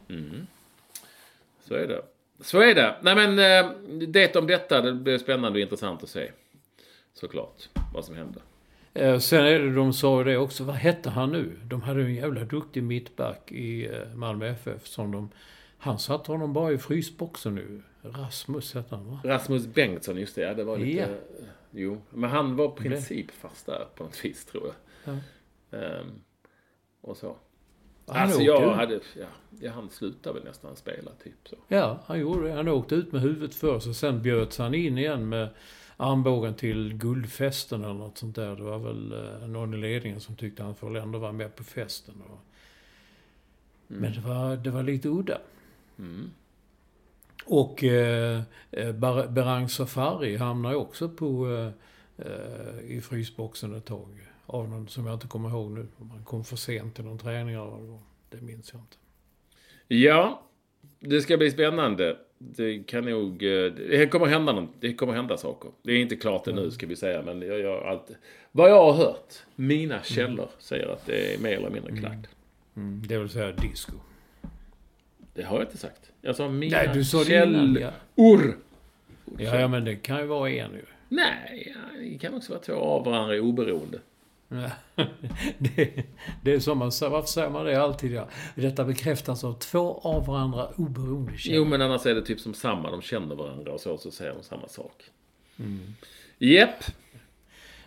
Så är det. Så är det. Nej men eh, det om detta. Det blir spännande och intressant att se. Såklart. Vad som händer. Eh, sen är det, de sa ju det också, vad hette han nu? De hade ju en jävla duktig mittback i eh, Malmö FF som de... Han satte honom bara i frysboxen nu. Rasmus hette han va? Rasmus Bengtsson, just det. Ja, det var lite... Ja. eh, Jo. Men han var principfast där på något vis tror jag. Ja. Ehm, och så. Han alltså jag ut. hade... Ja, han slutade väl nästan spela typ så. Ja, han gjorde det. Han åkte ut med huvudet först och sen bjöds han in igen med armbågen till guldfesten eller något sånt där. Det var väl eh, någon i ledningen som tyckte han får ändå vara med på festen. Och... Men det var, det var lite udda. Mm. Och eh, eh, Berang Safari hamnar ju också på, eh, eh, i frysboxen ett tag. Av någon som jag inte kommer ihåg nu. Om Han kom för sent till någon träning eller vad det var. Det minns jag inte. Ja, det ska bli spännande. Det kan nog... eh, Det kommer hända något. Det kommer hända saker. Det är inte klart ännu ska vi säga, men jag, jag, allt, vad jag har hört, mina källor säger att det är mer eller mindre klart. Mm, det vill säga disco. Det har jag inte sagt. Jag sa mina Nej, du sa källor. Ja. Ja, ja, men det kan ju vara en ju. Nej, det kan också vara två av varandra oberoende. Det, det är som man säger, varför säger man det alltid? Ja? Detta bekräftas av två av varandra oberoende källor. Jo, men annars är det typ som samma. De känner varandra och så, så säger de samma sak. Mm. Japp.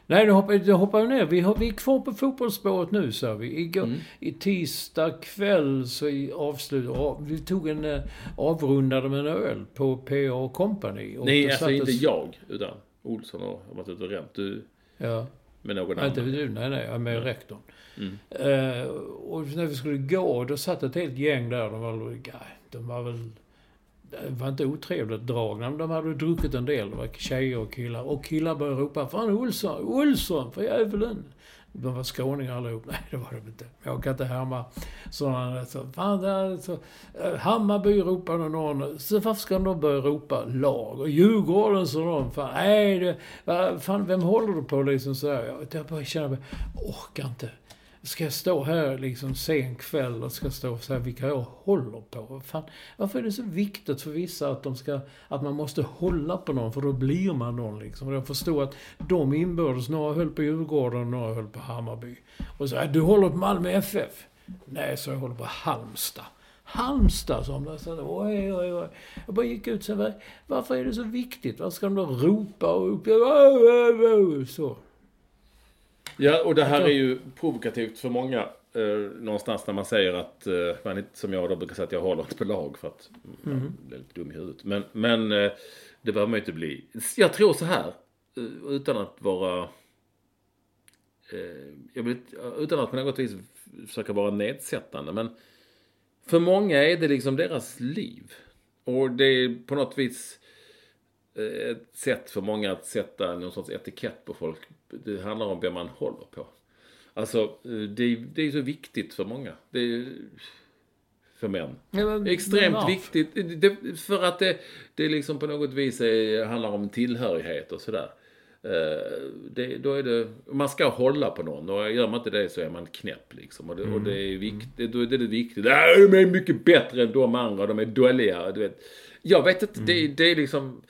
Nej, nu hoppar, nu hoppar vi ner. Vi, har, vi är kvar på fotbollsspåret nu, sa vi. Igår, Mm. I tisdag kväll så i avslut, av- vi tog en eh, avrundade med en öl på PA Company. Nej, alltså sattes- inte jag, utan Olsson har varit ute och ränt. Du Ja. Med någon Nej, inte annan. du. Nej, nej. Med rektorn. Mm. Eh, och när vi skulle gå, då satt ett helt gäng där. De var, de var väl... Det var inte otrevligt dragna, men de hade druckit en del. Det var tjejer och killar. Och killar började ropa Fan Olsson, Olsson för djävulen! De var skåningar allihop. Nej, det var de inte. Jag kan inte härma sådana. Så, fan, där, så, eh, Hammarby ropade någon. Så varför ska de börja ropa lag? Och Djurgården så de. Fan, nej, det, fan, vem håller du på liksom så här? Jag, jag bara känner, jag orkar inte. Ska jag stå här liksom sen kväll och ska stå och säga vilka jag håller på? Fan, varför är det så viktigt för vissa att, de ska, att man måste hålla på någon? För då blir man någon liksom. Och jag förstår att de inbördes, några höll på Djurgården och några höll på Hammarby. Och så, äh, du håller på Malmö FF? Nej, så jag håller på Halmstad. Halmstad, som de sa. Oj, oj, oj. Jag bara gick ut och sa, varför är det så viktigt? Varför ska de då ropa och så? Ja, och det här är ju provokativt för många. Eh, någonstans när man säger att, eh, man som jag då brukar säga att jag håller inte på lag för att mm. man är lite dum i huvudet. Men, men eh, det behöver man ju inte bli. Jag tror så här, eh, utan att vara... Eh, jag vill, utan att på något vis försöka vara nedsättande. Men för många är det liksom deras liv. Och det är på något vis Eh, ett sätt för många att sätta någon sorts etikett på folk. Det handlar om vem man håller på. Alltså, eh, det, det är så viktigt för många. Det är, för män. Ja, men, Extremt men viktigt. Det, för att det, det liksom på något vis är, handlar om tillhörighet och sådär. Eh, det, då är det, man ska hålla på någon och gör man inte det så är man knäpp liksom. Och det, mm. och det är viktigt, då är det viktigt. De är mycket bättre än de andra, de är dåliga. Du vet. Jag vet inte, mm. det, det är liksom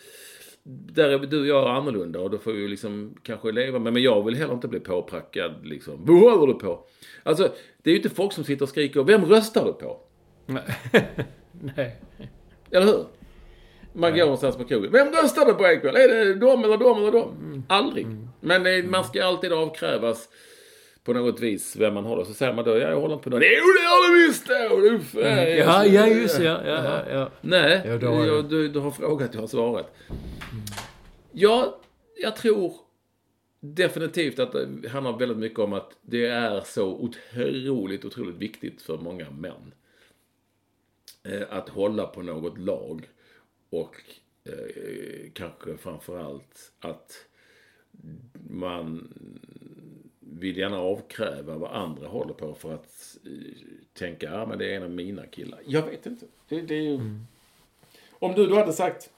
där är du och jag annorlunda och då får vi liksom kanske leva med. Men jag vill heller inte bli påprackad liksom. Vad håller du på? Alltså, det är ju inte folk som sitter och skriker Vem röstar du på? Nej. Eller hur? Man går någonstans på krogen. Vem röstar du på ikväll? Är det dem eller dem eller dem? Mm. Aldrig. Mm. Men man ska alltid avkrävas på något vis vem man håller. Så säger man då, ja, jag håller inte på någon. Jo, det gör du visst det! Mm. Ja, ja, just ja, ja, ja, ja. Nej, ja, du, du, du har frågat, jag har svarat. Ja, jag tror definitivt att det handlar väldigt mycket om att det är så otroligt, otroligt viktigt för många män. Eh, att hålla på något lag. Och eh, kanske framförallt att man vill gärna avkräva vad andra håller på för att eh, tänka, ja men det är en av mina killar. Jag vet inte. Det, det är ju... Mm. Om du då hade sagt,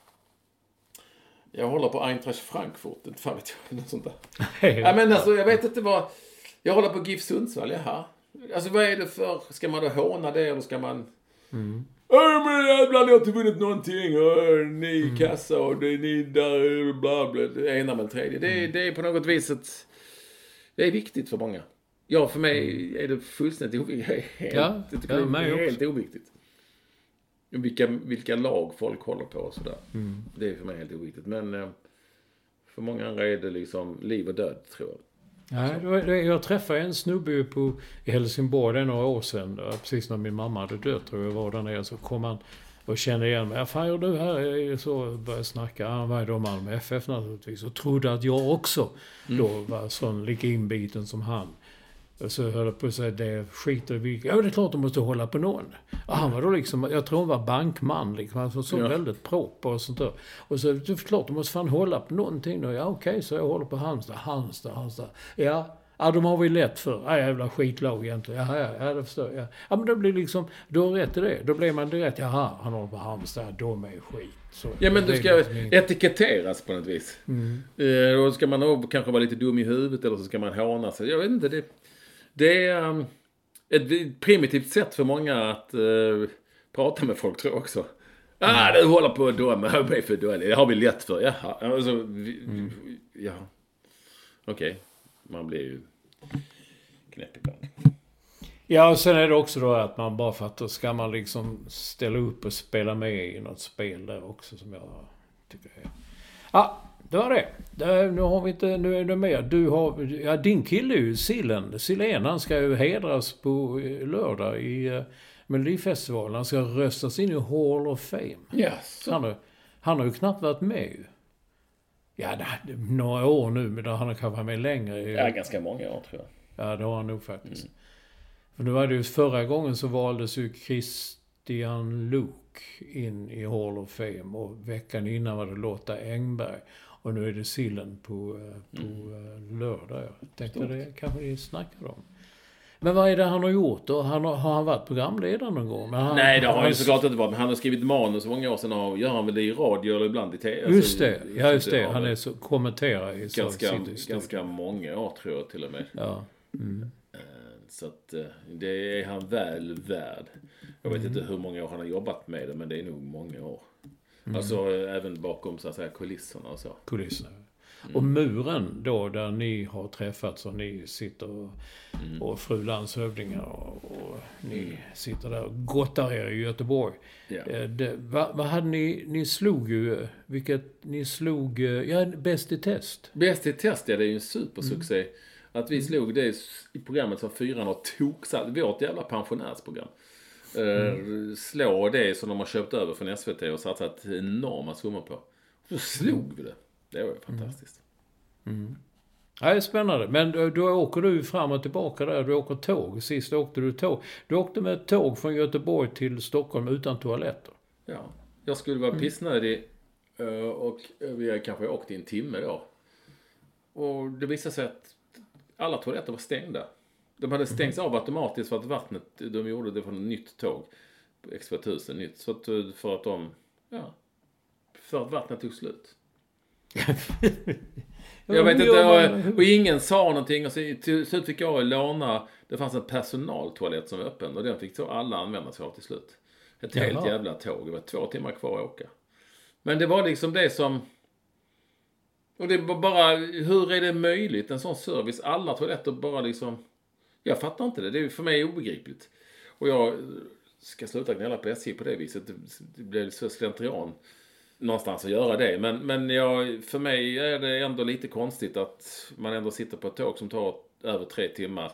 jag håller på Eintracht Frankfurt, inte fan vet jag, något sånt där. ja, men alltså jag vet inte vad, jag håller på GIF Sundsvall, jaha. Alltså vad är det för, ska man då håna det eller ska man... Mm. Äh, men jävlar, ni har inte vunnit någonting. Och ni mm. kassa och det är ni där, bla bla. Det ena med tredje. Det, mm. det är på något vis ett det är viktigt för många. Ja, för mig mm. är det fullständigt oviktigt. Ja, jag tycker ja, det är helt oviktigt. Vilka, vilka lag folk håller på och sådär. Mm. Det är för mig helt oviktigt. Men eh, för många andra är det liksom liv och död, tror jag. Ja, jag träffade en snubbe på, i Helsingborg, några år sedan. Precis när min mamma hade dött tror jag var där nere. Så kom han och kände igen mig. Fan gör du här? Så började snacka. Han var då Malmö FF naturligtvis. Och trodde att jag också mm. då var sån lika inbiten som han. Och så höll jag på att säga, det skiter vi Ja, det är klart de måste hålla på någon. Och han var då liksom, jag tror han var bankman liksom. Han var så ja. väldigt proper och sånt där. Och så, det är klart de måste fan hålla på någonting då. Ja, okej, okay, så jag håller på Halmstad, Halmstad, Halmstad. Ja, Ja, de har vi lätt för. Ja, jävla skitlag egentligen. Ja, ja, ja, det förstår jag. Ja, men då blir liksom, du har rätt i det. Då blir man direkt, jaha, han håller på Halmstad, de är skit. Så, ja, men du ska liksom etiketteras på något vis. Mm. Eh, då ska man nog kanske vara lite dum i huvudet eller så ska man håna sig. Jag vet inte, det, det är um, ett primitivt sätt för många att uh, prata med folk tror jag också. Ah, du håller på att döma mig för dålig. Det har vi lätt för. Jaha. Alltså, vi, mm. ja. Okej. Okay. Man blir ju knäpp ibland. Ja, och sen är det också då att man bara för att då ska man liksom ställa upp och spela med i något spel där också som jag tycker är... Ja, det var det. det nu har vi inte... Nu är det mer. Du har... Ja, din kille är ju Sillen. Silén, han ska ju hedras på lördag i uh, Melodifestivalen. Han ska röstas in i Hall of Fame. Yes. Han, har, han har ju knappt varit med ju. Ja, det, några år nu, men han har kanske varit med längre. Ja, ganska många år tror jag. Ja, det har han nog faktiskt. Mm. För nu var det ju förra gången så valdes ju Christian Luuk in i Hall of Fame och veckan innan var det Lotta Engberg. Och nu är det sillen på, eh, på Mm. eh, lördag. Jag tänkte det kanske ni snackar om. Men vad är det han har gjort då? Han har, har han varit programledare någon gång? Han, Nej, det har han ju såklart inte varit. Men han har skrivit manus många år sedan och gör han väl det i radio eller ibland i tv. Just det, Alltså, ja just det. Han är så, kommenterar i ganska, ganska många år tror jag till och med. Ja. Mm. Eh, Så att eh, det är han väl värd. Jag vet Mm. inte hur många år han har jobbat med det men det är nog många år. Mm. Alltså eh, även bakom så att säga kulisserna och så. kulisserna. Mm. Och muren då där ni har träffats och ni sitter och, Mm. och fru landshövdingar och, och ni sitter där och gottar er i Göteborg. Eh, Det, vad, vad hade ni, ni slog ju, vilket, ni slog, eh, ja, Bäst i test. Bäst i test, ja det är ju en supersuccé. Mm. Att vi slog det i programmet som fyran har toksatt. Vårt jävla pensionärsprogram. Mm. Slå det som de har köpt över från SVT och satsat enorma summor på. Så slog vi det. Det var ju fantastiskt. Ja, det är spännande. Men då, då åker du fram och tillbaka där. Du åker tåg. Sist åkte du tåg. Du åkte med tåg från Göteborg till Stockholm utan toaletter. Ja. Jag skulle vara pissnödig eh, och vi kanske åkt i en timme då. Och det visade sig att alla toaletter var stängda. De hade stängts av automatiskt för att vattnet, de gjorde det från ett nytt tåg. På X2000 nytt. Så att, eh, för att de, ja. För att vattnet tog slut. Jag vet inte, och, och ingen sa någonting. Och så, till slut fick jag låna, det fanns en personaltoalett som var öppen och den fick så alla använda sig av till slut. Ett helt Jaha. jävla tåg. Det var två timmar kvar att åka. Men det var liksom det som... Och det var bara, hur är det möjligt? En sån service, alla toaletter bara liksom... Jag fattar inte det. Det är för mig obegripligt. Och jag ska sluta gnälla på SJ på det viset. Det, det blir så slentrian någonstans att göra det. Men, men jag, för mig är det ändå lite konstigt att man ändå sitter på ett tåg som tar över tre timmar.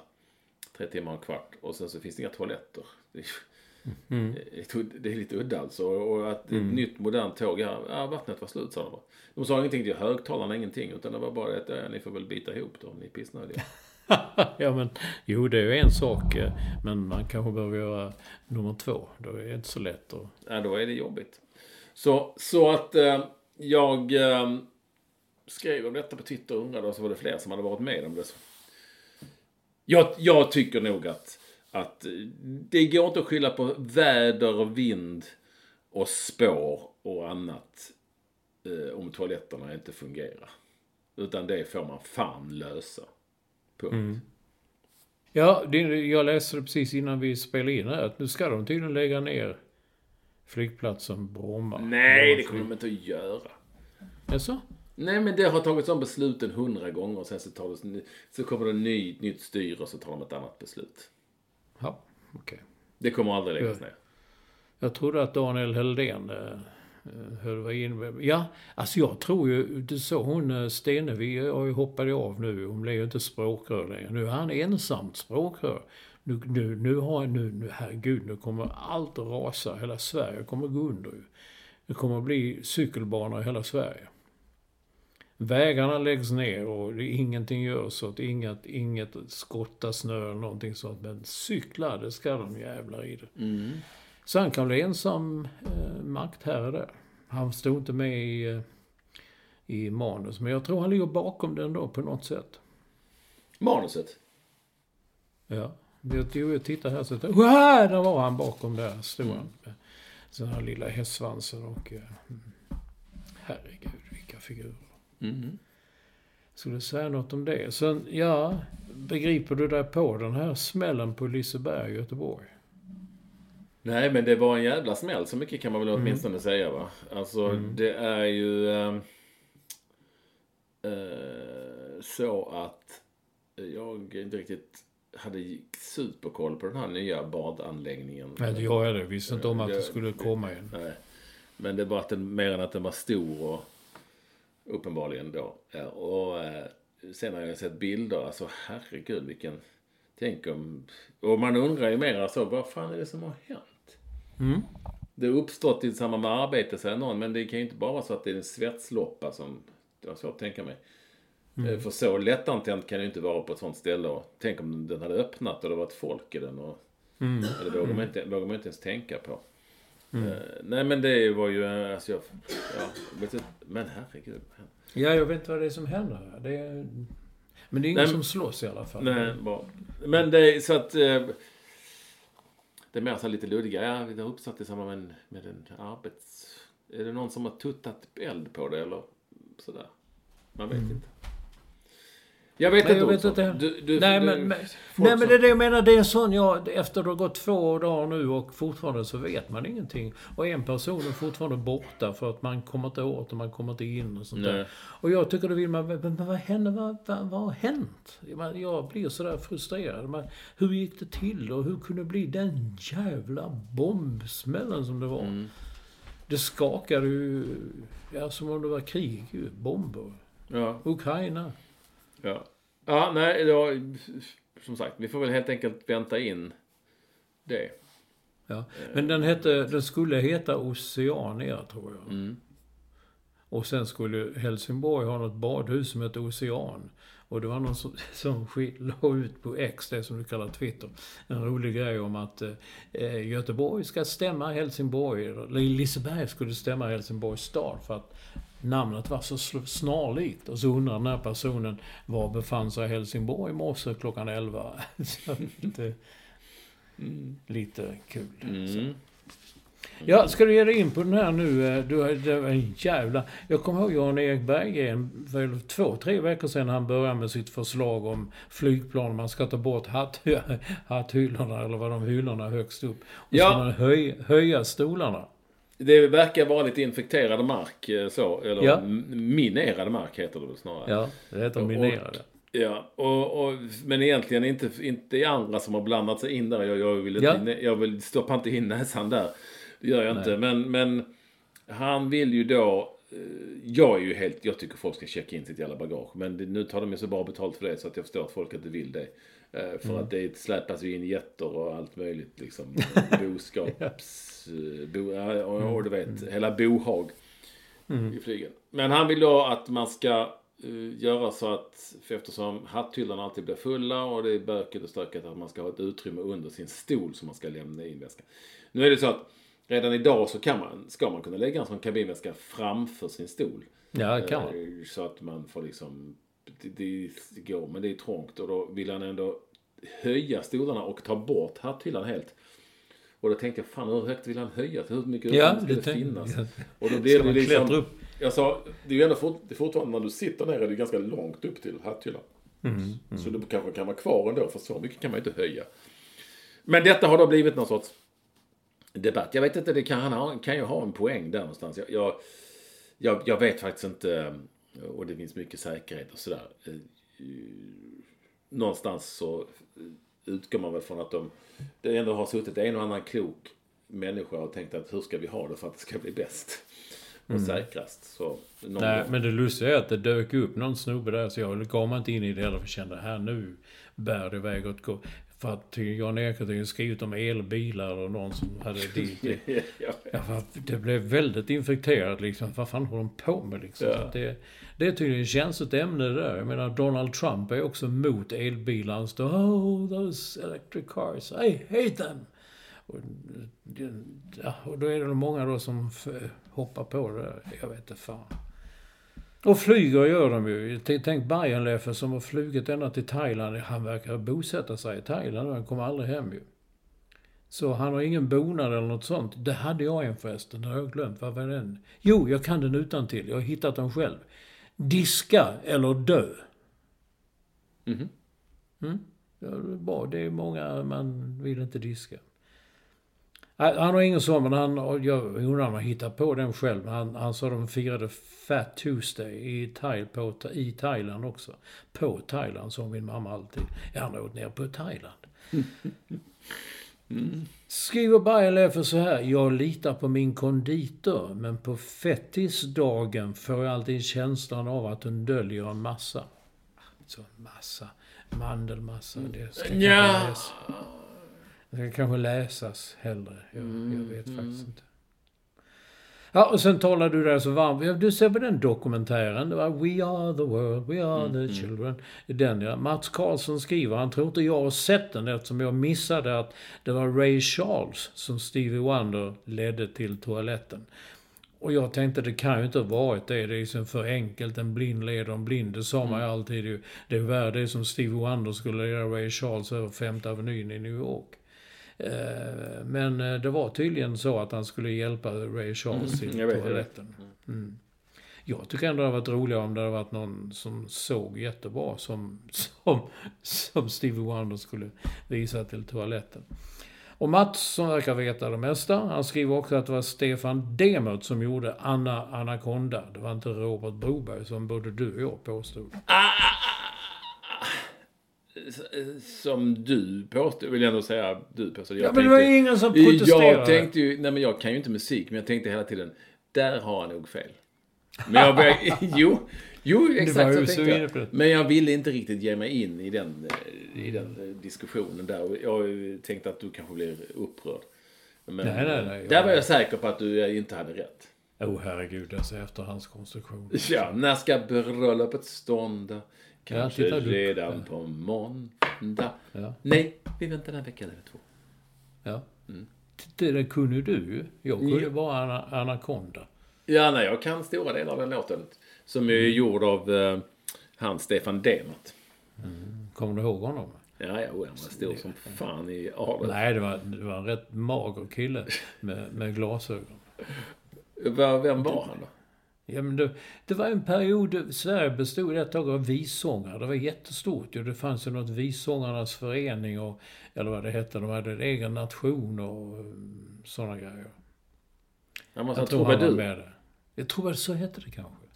Tre timmar och en kvart. Och sen så finns det inga toaletter. Det är, är- det är lite udda alltså. Och att ett nytt modernt tåg, ja, ja vattnet var slut sa de bara. De sa ingenting till högtalarna, ingenting. Utan det var bara att ja, ni får väl bita ihop då om ni är pissnödiga. ja, men jo, det är ju en sak. eh, Men man kanske behöver göra nummer två. Då är det inte så lätt att... Ja, då är det jobbigt. Så, så att eh, jag eh, skrev om detta på Twitter och undrade och så var det fler som hade varit med om det. Jag, jag tycker nog att, att eh, det går inte att skylla på väder och vind och spår och annat eh, om toaletterna inte fungerar. Utan det får man fan lösa. Punkt. Mm. Ja, det, jag läste det precis innan vi spelade in här. Att nu ska de tydligen lägga ner flygplatsen Bromma. Nej, det kommer de inte att göra. Jaså? Nej, men det har tagits om besluten hundra gånger och sen så, tar det, så kommer det ny, nytt styre och så tar de ett annat beslut. Ja, okej. Det kommer aldrig läggas ner. Jag trodde att Daniel Heldén eh, eh, höll var in. Ja, alltså jag tror ju, du såg hon eh, Stenevi har ju hoppat av nu. Hon blir ju inte språkrör längre. Nu är han ensamt språkrör. Nu, nu, nu har nu, nu, herregud, nu kommer allt att rasa. Hela Sverige kommer gå under ju. Det kommer att bli cykelbanor i hela Sverige. Vägarna läggs ner och det, ingenting görs åt inget, inget skotta snö eller någonting sånt. Men cykla, det ska de jävlar i det. Mm. Så han kan bli ensam eh, maktherre där. Han stod inte med i, eh, i manus, men jag tror han ligger bakom den då på något sätt. Manuset. Ja. Jag, jo, jag tittar här så Wow, där var han bakom där, stod han. Med den här lilla hästsvansen och... eh, mm. Herregud, vilka figurer. Mm. Skulle säga något om det. Sen, ja, begriper du dig på den här smällen på Liseberg i Göteborg? Nej, men det var en jävla smäll. Så mycket kan man väl åtminstone säga va. Alltså, det är ju eh, eh, så att jag inte riktigt hade superkoll på den här nya badanläggningen. Nej, jag är det. Visste inte om att det skulle komma en. Nej. Men det var att den, mer än att den var stor och uppenbarligen då. Och eh, sen har jag sett bilder, alltså herregud vilken... Tänk om... Och man undrar ju mer alltså, vad fan är det som har hänt? Mm. Det har uppstått i samband med arbete säger någon, men det kan ju inte bara vara så att det är en svetsloppa som... Det var svårt att tänka mig. Eh, För så lättantänt kan det ju inte vara på ett sånt ställe. Och tänk om den hade öppnat och det varit folk i den. Och, Mm. eller vågar man, inte, vågar man inte ens tänka på. Eh, nej men det var ju, eh, alltså jag, ja, vet inte, men herregud. Ja, jag vet inte vad det är som händer. här. Det är, men det är ingen Nej, som slåss i alla fall. Nej, bra. Men det är så att... Eh, det är mer så lite luddiga. Ja, det har uppsatt i samband med en, med en arbets... Är det någon som har tuttat eld på det eller sådär? Man vet inte. Jag vet Nej, inte jag vet inte. Du, du, nej, du, men, men, nej, men det är det jag menar. Det är en sån, jag, efter det har gått två dagar nu och fortfarande så vet man ingenting. Och en person är fortfarande borta för att man kommer inte åt och man kommer inte in och sånt Nej. där. Och jag tycker då vill man, men, men vad hände, vad, vad, vad har hänt? Jag blir sådär frustrerad. Men, hur gick det till och hur kunde det bli den jävla bombsmällen som det var? Mm. Det skakade ju, ja som om det var krig ju. Bomber. Ja, Ukraina. Ja. Ja, nej, då, som sagt, vi får väl helt enkelt vänta in det. Ja. Men den, hette, den skulle heta Oceania, tror jag. Mm. Och sen skulle Helsingborg ha något badhus som hette Ocean. Och det var någon som, som la ut på X, det som du kallar Twitter, en rolig grej om att eh, Göteborg ska stämma Helsingborg, eller Liseberg skulle stämma Helsingborgs stad för att namnet var så snarlikt. Och så undrar den här personen var befann sig Helsingborg i morse klockan 11. så lite, lite kul. Mm. Ja, ska du ge dig in på den här nu? eh, Du, det var en jävla... Jag kommer ihåg Jan-Erik Berggren för två, tre veckor sedan han började med sitt förslag om flygplan. Man ska ta bort hatt, hatthyllorna, eller vad de hyllorna högst upp. Och Ja. ska man höj, höja stolarna. Det verkar vara lite infekterad mark eh, så, eller Ja. minerad mark heter det väl snarare. Ja, det heter Och- minerade. Ja, och, och, men egentligen inte, inte andra som har blandat sig in där. Jag, jag, vill, Ja. jag vill stoppa inte in näsan där. Det gör jag inte. Men, men han vill ju då... eh, Jag är ju helt... Jag tycker folk ska checka in sitt jävla bagage. Men nu tar de ju så bra betalt för det så att jag förstår att folk inte vill det. Eh, För att det släpas ju in jätter och allt möjligt liksom. Boskaps... eh, Bo, ja, och, och du vet, hela bohag i flygen. Men han vill då att man ska eh, göra så att, för eftersom hatthyllan alltid blir fulla och det är bökigt och stökigt, att man ska ha ett utrymme under sin stol som man ska lämna in väskan. Nu är det så att redan idag så kan man, ska man kunna lägga en sån kabinväska framför sin stol. Ja, det kan man. Eh, Så att man får liksom, det, det går, men det är trångt och då vill han ändå höja stolarna och ta bort hatthyllan helt. Och då tänkte jag, fan hur högt vill han höja? Hur mycket Ja, ska det det finnas? ja. Och då blir det liksom... upp? Jag sa, det är ju ändå fort, det fortfarande när du sitter ner är det ganska långt upp till hatthyllan. Mm, Så det kanske kan vara kvar ändå, för så mycket kan man ju inte höja. Men detta har då blivit någon sorts debatt. Jag vet inte, det kan, han ha- kan ju ha en poäng där någonstans. Jag, jag, jag, jag vet faktiskt inte, och det finns mycket säkerhet och sådär. Eh, Någonstans så utgår man väl från att de, det ändå har suttit en och annan klok människa och tänkt att hur ska vi ha det för att det ska bli bäst och säkrast. Så, Mm. Nej, gång- men det lustiga är att det dök upp någon snubbe där så jag gav mig inte in i det heller för kände här nu bär det iväg åt gå. För att Jan-Erik hade ju skrivit om elbilar och någon som hade dit det. ja, Ja, för att det blev väldigt infekterat liksom. Vad fan håller de på med liksom? Ja. Det, det är tydligen ett känsligt ämne det där. Jag menar Donald Trump är också mot elbilar. Han står Oh, those electric cars. I hate them. Och, ja, och då är det många då som hoppar på det där. Jag vet inte fan. Och flyger gör de ju. Tänk Bayernleffe som har flugit ända till Thailand. Han verkar bosätta sig i Thailand och han kommer aldrig hem ju. Så han har ingen bonad eller något sånt. Det hade jag en förresten, det har jag glömt. Vad var den? Jo, jag kan den utan till. Jag har hittat den själv. Diska eller dö. Mhm. Mm? Ja, det är bra. Det är många man vill inte diska. Han har ingen sån, men han, jag undrar om han hittar på den själv. Han, han sa de firade Fat Tuesday i, Thai, på, i Thailand också. På Thailand, sa min mamma alltid. Ja, han har åkt ner på Thailand. Skriver Bayerleffe så här. Jag litar på min konditor, men på fettisdagen får jag alltid känslan av att hon döljer en massa. Så en massa. Mandelmassa. Det ska Ja. Det ska kanske läsas hellre. Jag, jag vet faktiskt inte. Ja, och sen talar du där så varmt. Du ser på den dokumentären. Det var We are the world, we are Mm, the children. Den ja. Mats Karlsson skriver, han tror inte jag har sett den eftersom jag missade att det var Ray Charles som Stevie Wonder ledde till toaletten. Och jag tänkte det kan ju inte ha varit det. Det är liksom för enkelt. En blind leder en blind. Det sa man ju alltid. ju. Det är värre det som Stevie Wonder skulle leda Ray Charles över Femte Avenyn i New York. Eh, Men eh, det var tydligen så att han skulle hjälpa Ray Charles till jag vet, jag toaletten. Mm. Jag tycker ändå det hade varit roligare om det hade varit någon som såg jättebra som, som, som Stevie Wonder skulle visa till toaletten. Och Mats, som verkar veta det mesta, han skriver också att det var Stefan Demert som gjorde Anna Anaconda. Det var inte Robert Broberg som både du och jag påstod. Som du påstår, vill jag ändå säga du. Jag Ja, men det var ju ingen som protesterade. Jag tänkte ju, nej men jag kan ju inte musik, men jag tänkte hela tiden, där har han nog fel. Men jag började, jo, jo exakt så tänkte jag. Men jag ville inte riktigt ge mig in i den, eh, i den eh, diskussionen där. Jag tänkte att du kanske blir upprörd. Men Nej, nej, nej, där var jag säker på att du eh, inte hade rätt. Oh herregud, alltså efterhandskonstruktion. Ja, när ska bröllopet stånda? Kanske du- redan på måndag. Ja. Nej, vi väntar en vecka eller två. Ja. Det, det kunde du ju. Jag kunde Ja. bara ana, Anaconda. Ja, nej, jag kan stora delar av den låten. Som är gjord av eh, han Stefan Demert. Kommer du ihåg honom? Ja, ja, han var stor som fan i adeln. Nej, det var, det var en rätt mager kille med, med glasögon. Vem var han då? Ja, men det, det var en period, Sverige bestod ett tag av vissångare. Det var jättestort ju. Det fanns ju något vissångarnas förening och, eller vad det hette, de hade en egen nation och sådana grejer. Han måste Jag tror han var med det. Jag tror att så hette det kanske.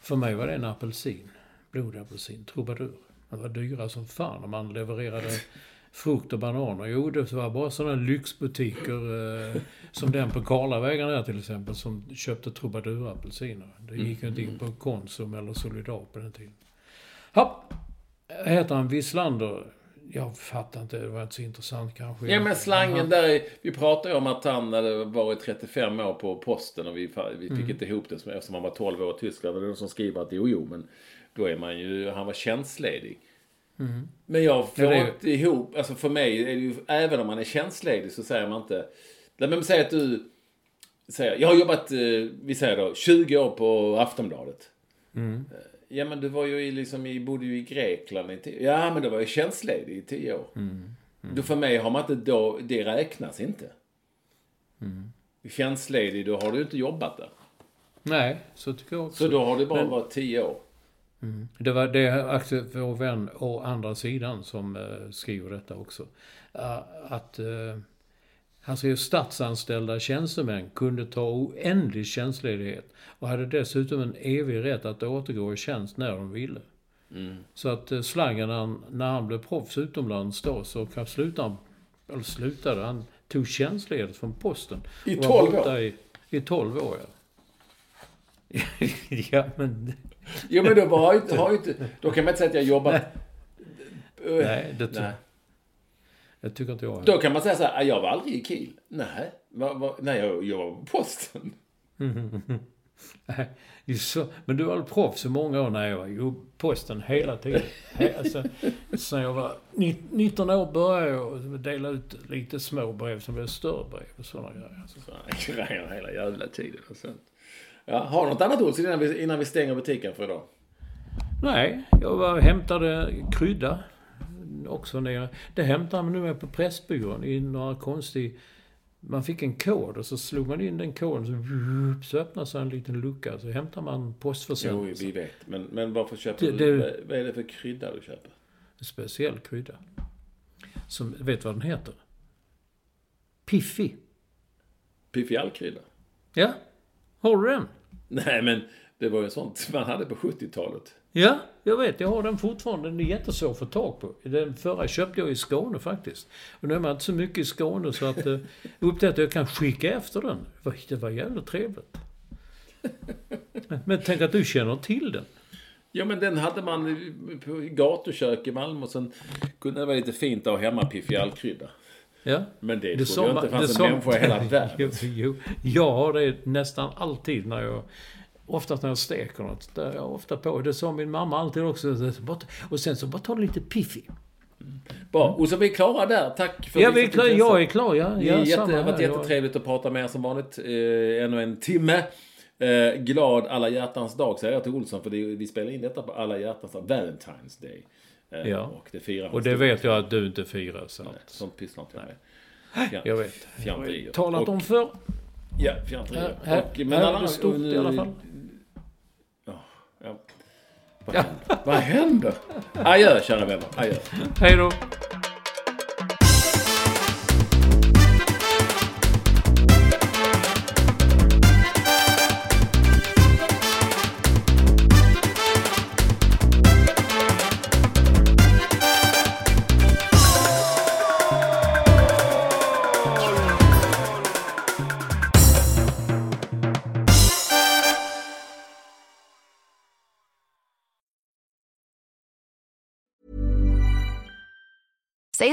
För mig var det en apelsin. Blodapelsin, trubadur. Det var dyra som fan om man levererade frukt och bananer. Jo, det var bara sådana lyxbutiker eh, som den på Karlavägen här till exempel som köpte trubadurapelsiner. Det gick ju inte in på Konsum eller Solidar på den tiden. Ja, heter han Wislander? Jag fattar inte, det var inte så intressant kanske. Ja, men slangen där är, Vi pratade ju om att han hade varit 35 år på posten och vi, vi fick Mm. inte ihop det som- eftersom han var 12 år i Tyskland. Det är någon som skriver att jo, jo, men då är man ju, han var tjänstledig. Men jag får Mm. Ja, det inte ihop, alltså för mig, är det ju, även om man är tjänstledig så säger man inte, nej men säg att du, säger, jag har jobbat, eh, vi säger då, 20 år på Aftonbladet. Mm. Ja men du var ju i, liksom, i, bodde ju i Grekland i tio Ja men då var jag tjänstledig i 10 år. Mm. Då för mig har man inte då, det räknas inte. Mm. Tjänstledig, då har du inte jobbat där. Nej, så tycker jag också. Så då har du bara Men- varit 10 år. Det var det är vår vän å andra sidan, som eh, skriver detta också. Uh, att uh, han säger statsanställda tjänstemän kunde ta oändlig tjänstledighet och hade dessutom en evig rätt att återgå i tjänst när de ville. Mm. Så att uh, slangen, han, när han blev proffs utomlands då, så kan sluta han, eller slutade, han tog tjänstledigt från posten. I Och var 12 borta år? I, I 12 år, ja. ja, men... Jo men då var inte, har inte, då kan man inte säga att jag jobbat... Eh, Nej, det ty- Nej. jag tycker inte jag. Då kan man säga så här, "Ah, jag var aldrig i Kiel. Nej, va, va, nej jag, jag var på posten. Nej, så, men du var proffs i många år? Nej, jag var ju posten hela tiden. Alltså, sen jag var ni- 19 år började jag dela ut lite små brev som blev större brev och sådana grejer. Alltså. Så grejer hela jävla tiden. Och sånt. Ja, har du något annat ord innan vi, innan vi stänger butiken för idag? Nej, jag var, hämtade krydda. Också nere. Det hämtade man nu med på Pressbyrån i några konstig... Man fick en kod och så slog man in den koden så, så öppnade sig en liten lucka. Så hämtar man Jo, postförsändelser. vi vet. Men, men varför köper Det- du? det- Vad- är det för krydda du köper? En speciell krydda. Som, vet vad den heter? Piffi. Piffy-all-krydda? Ja, har du den? Nej, men det var ju sånt man hade på 70-talet. Ja, jag vet. Jag har den fortfarande. Den är jättesvår att få tag på. Den förra köpte jag i Skåne faktiskt. Och nu är man inte så mycket i Skåne så att eh, upptäckte att jag kan skicka efter den. Det var, det var jävligt trevligt. Men tänk att du känner till den. Ja, men den hade man i- gatukök i Malmö. Och sen kunde det vara lite fint att ha hemma Piffy-all-krydda. Ja. Men det, Det trodde jag inte fanns en människa i hela världen. Jo, jag har det nästan alltid när jag... Oftast när jag steker något. Där jag ofta på. Det sa min mamma alltid också. Och sen så bara ta lite piffig. Bra, och så är vi klara där. Tack för Ja, vi är klar, jag är klar. Ja, Det ja, det har varit. Jag- jättetrevligt att prata med er som vanligt. Eh, ännu en timme. Eh, glad alla hjärtans dag säger jag till Olsson för det, vi spelar in detta på alla hjärtans dag. Valentine's Day. Eh, Ja. Och det firar Och det vet jag att du inte firar. Så. att- Sånt pysslar inte jag med. Fjant- Jag vet. Fjanterier. Talat Och- om förr. Ja, fjanterier. Här, Och- här är det stort nu- i alla fall. Ja, ja. Vad händer? Vad händer? Adjö kära vänner. Adjö. Hej då.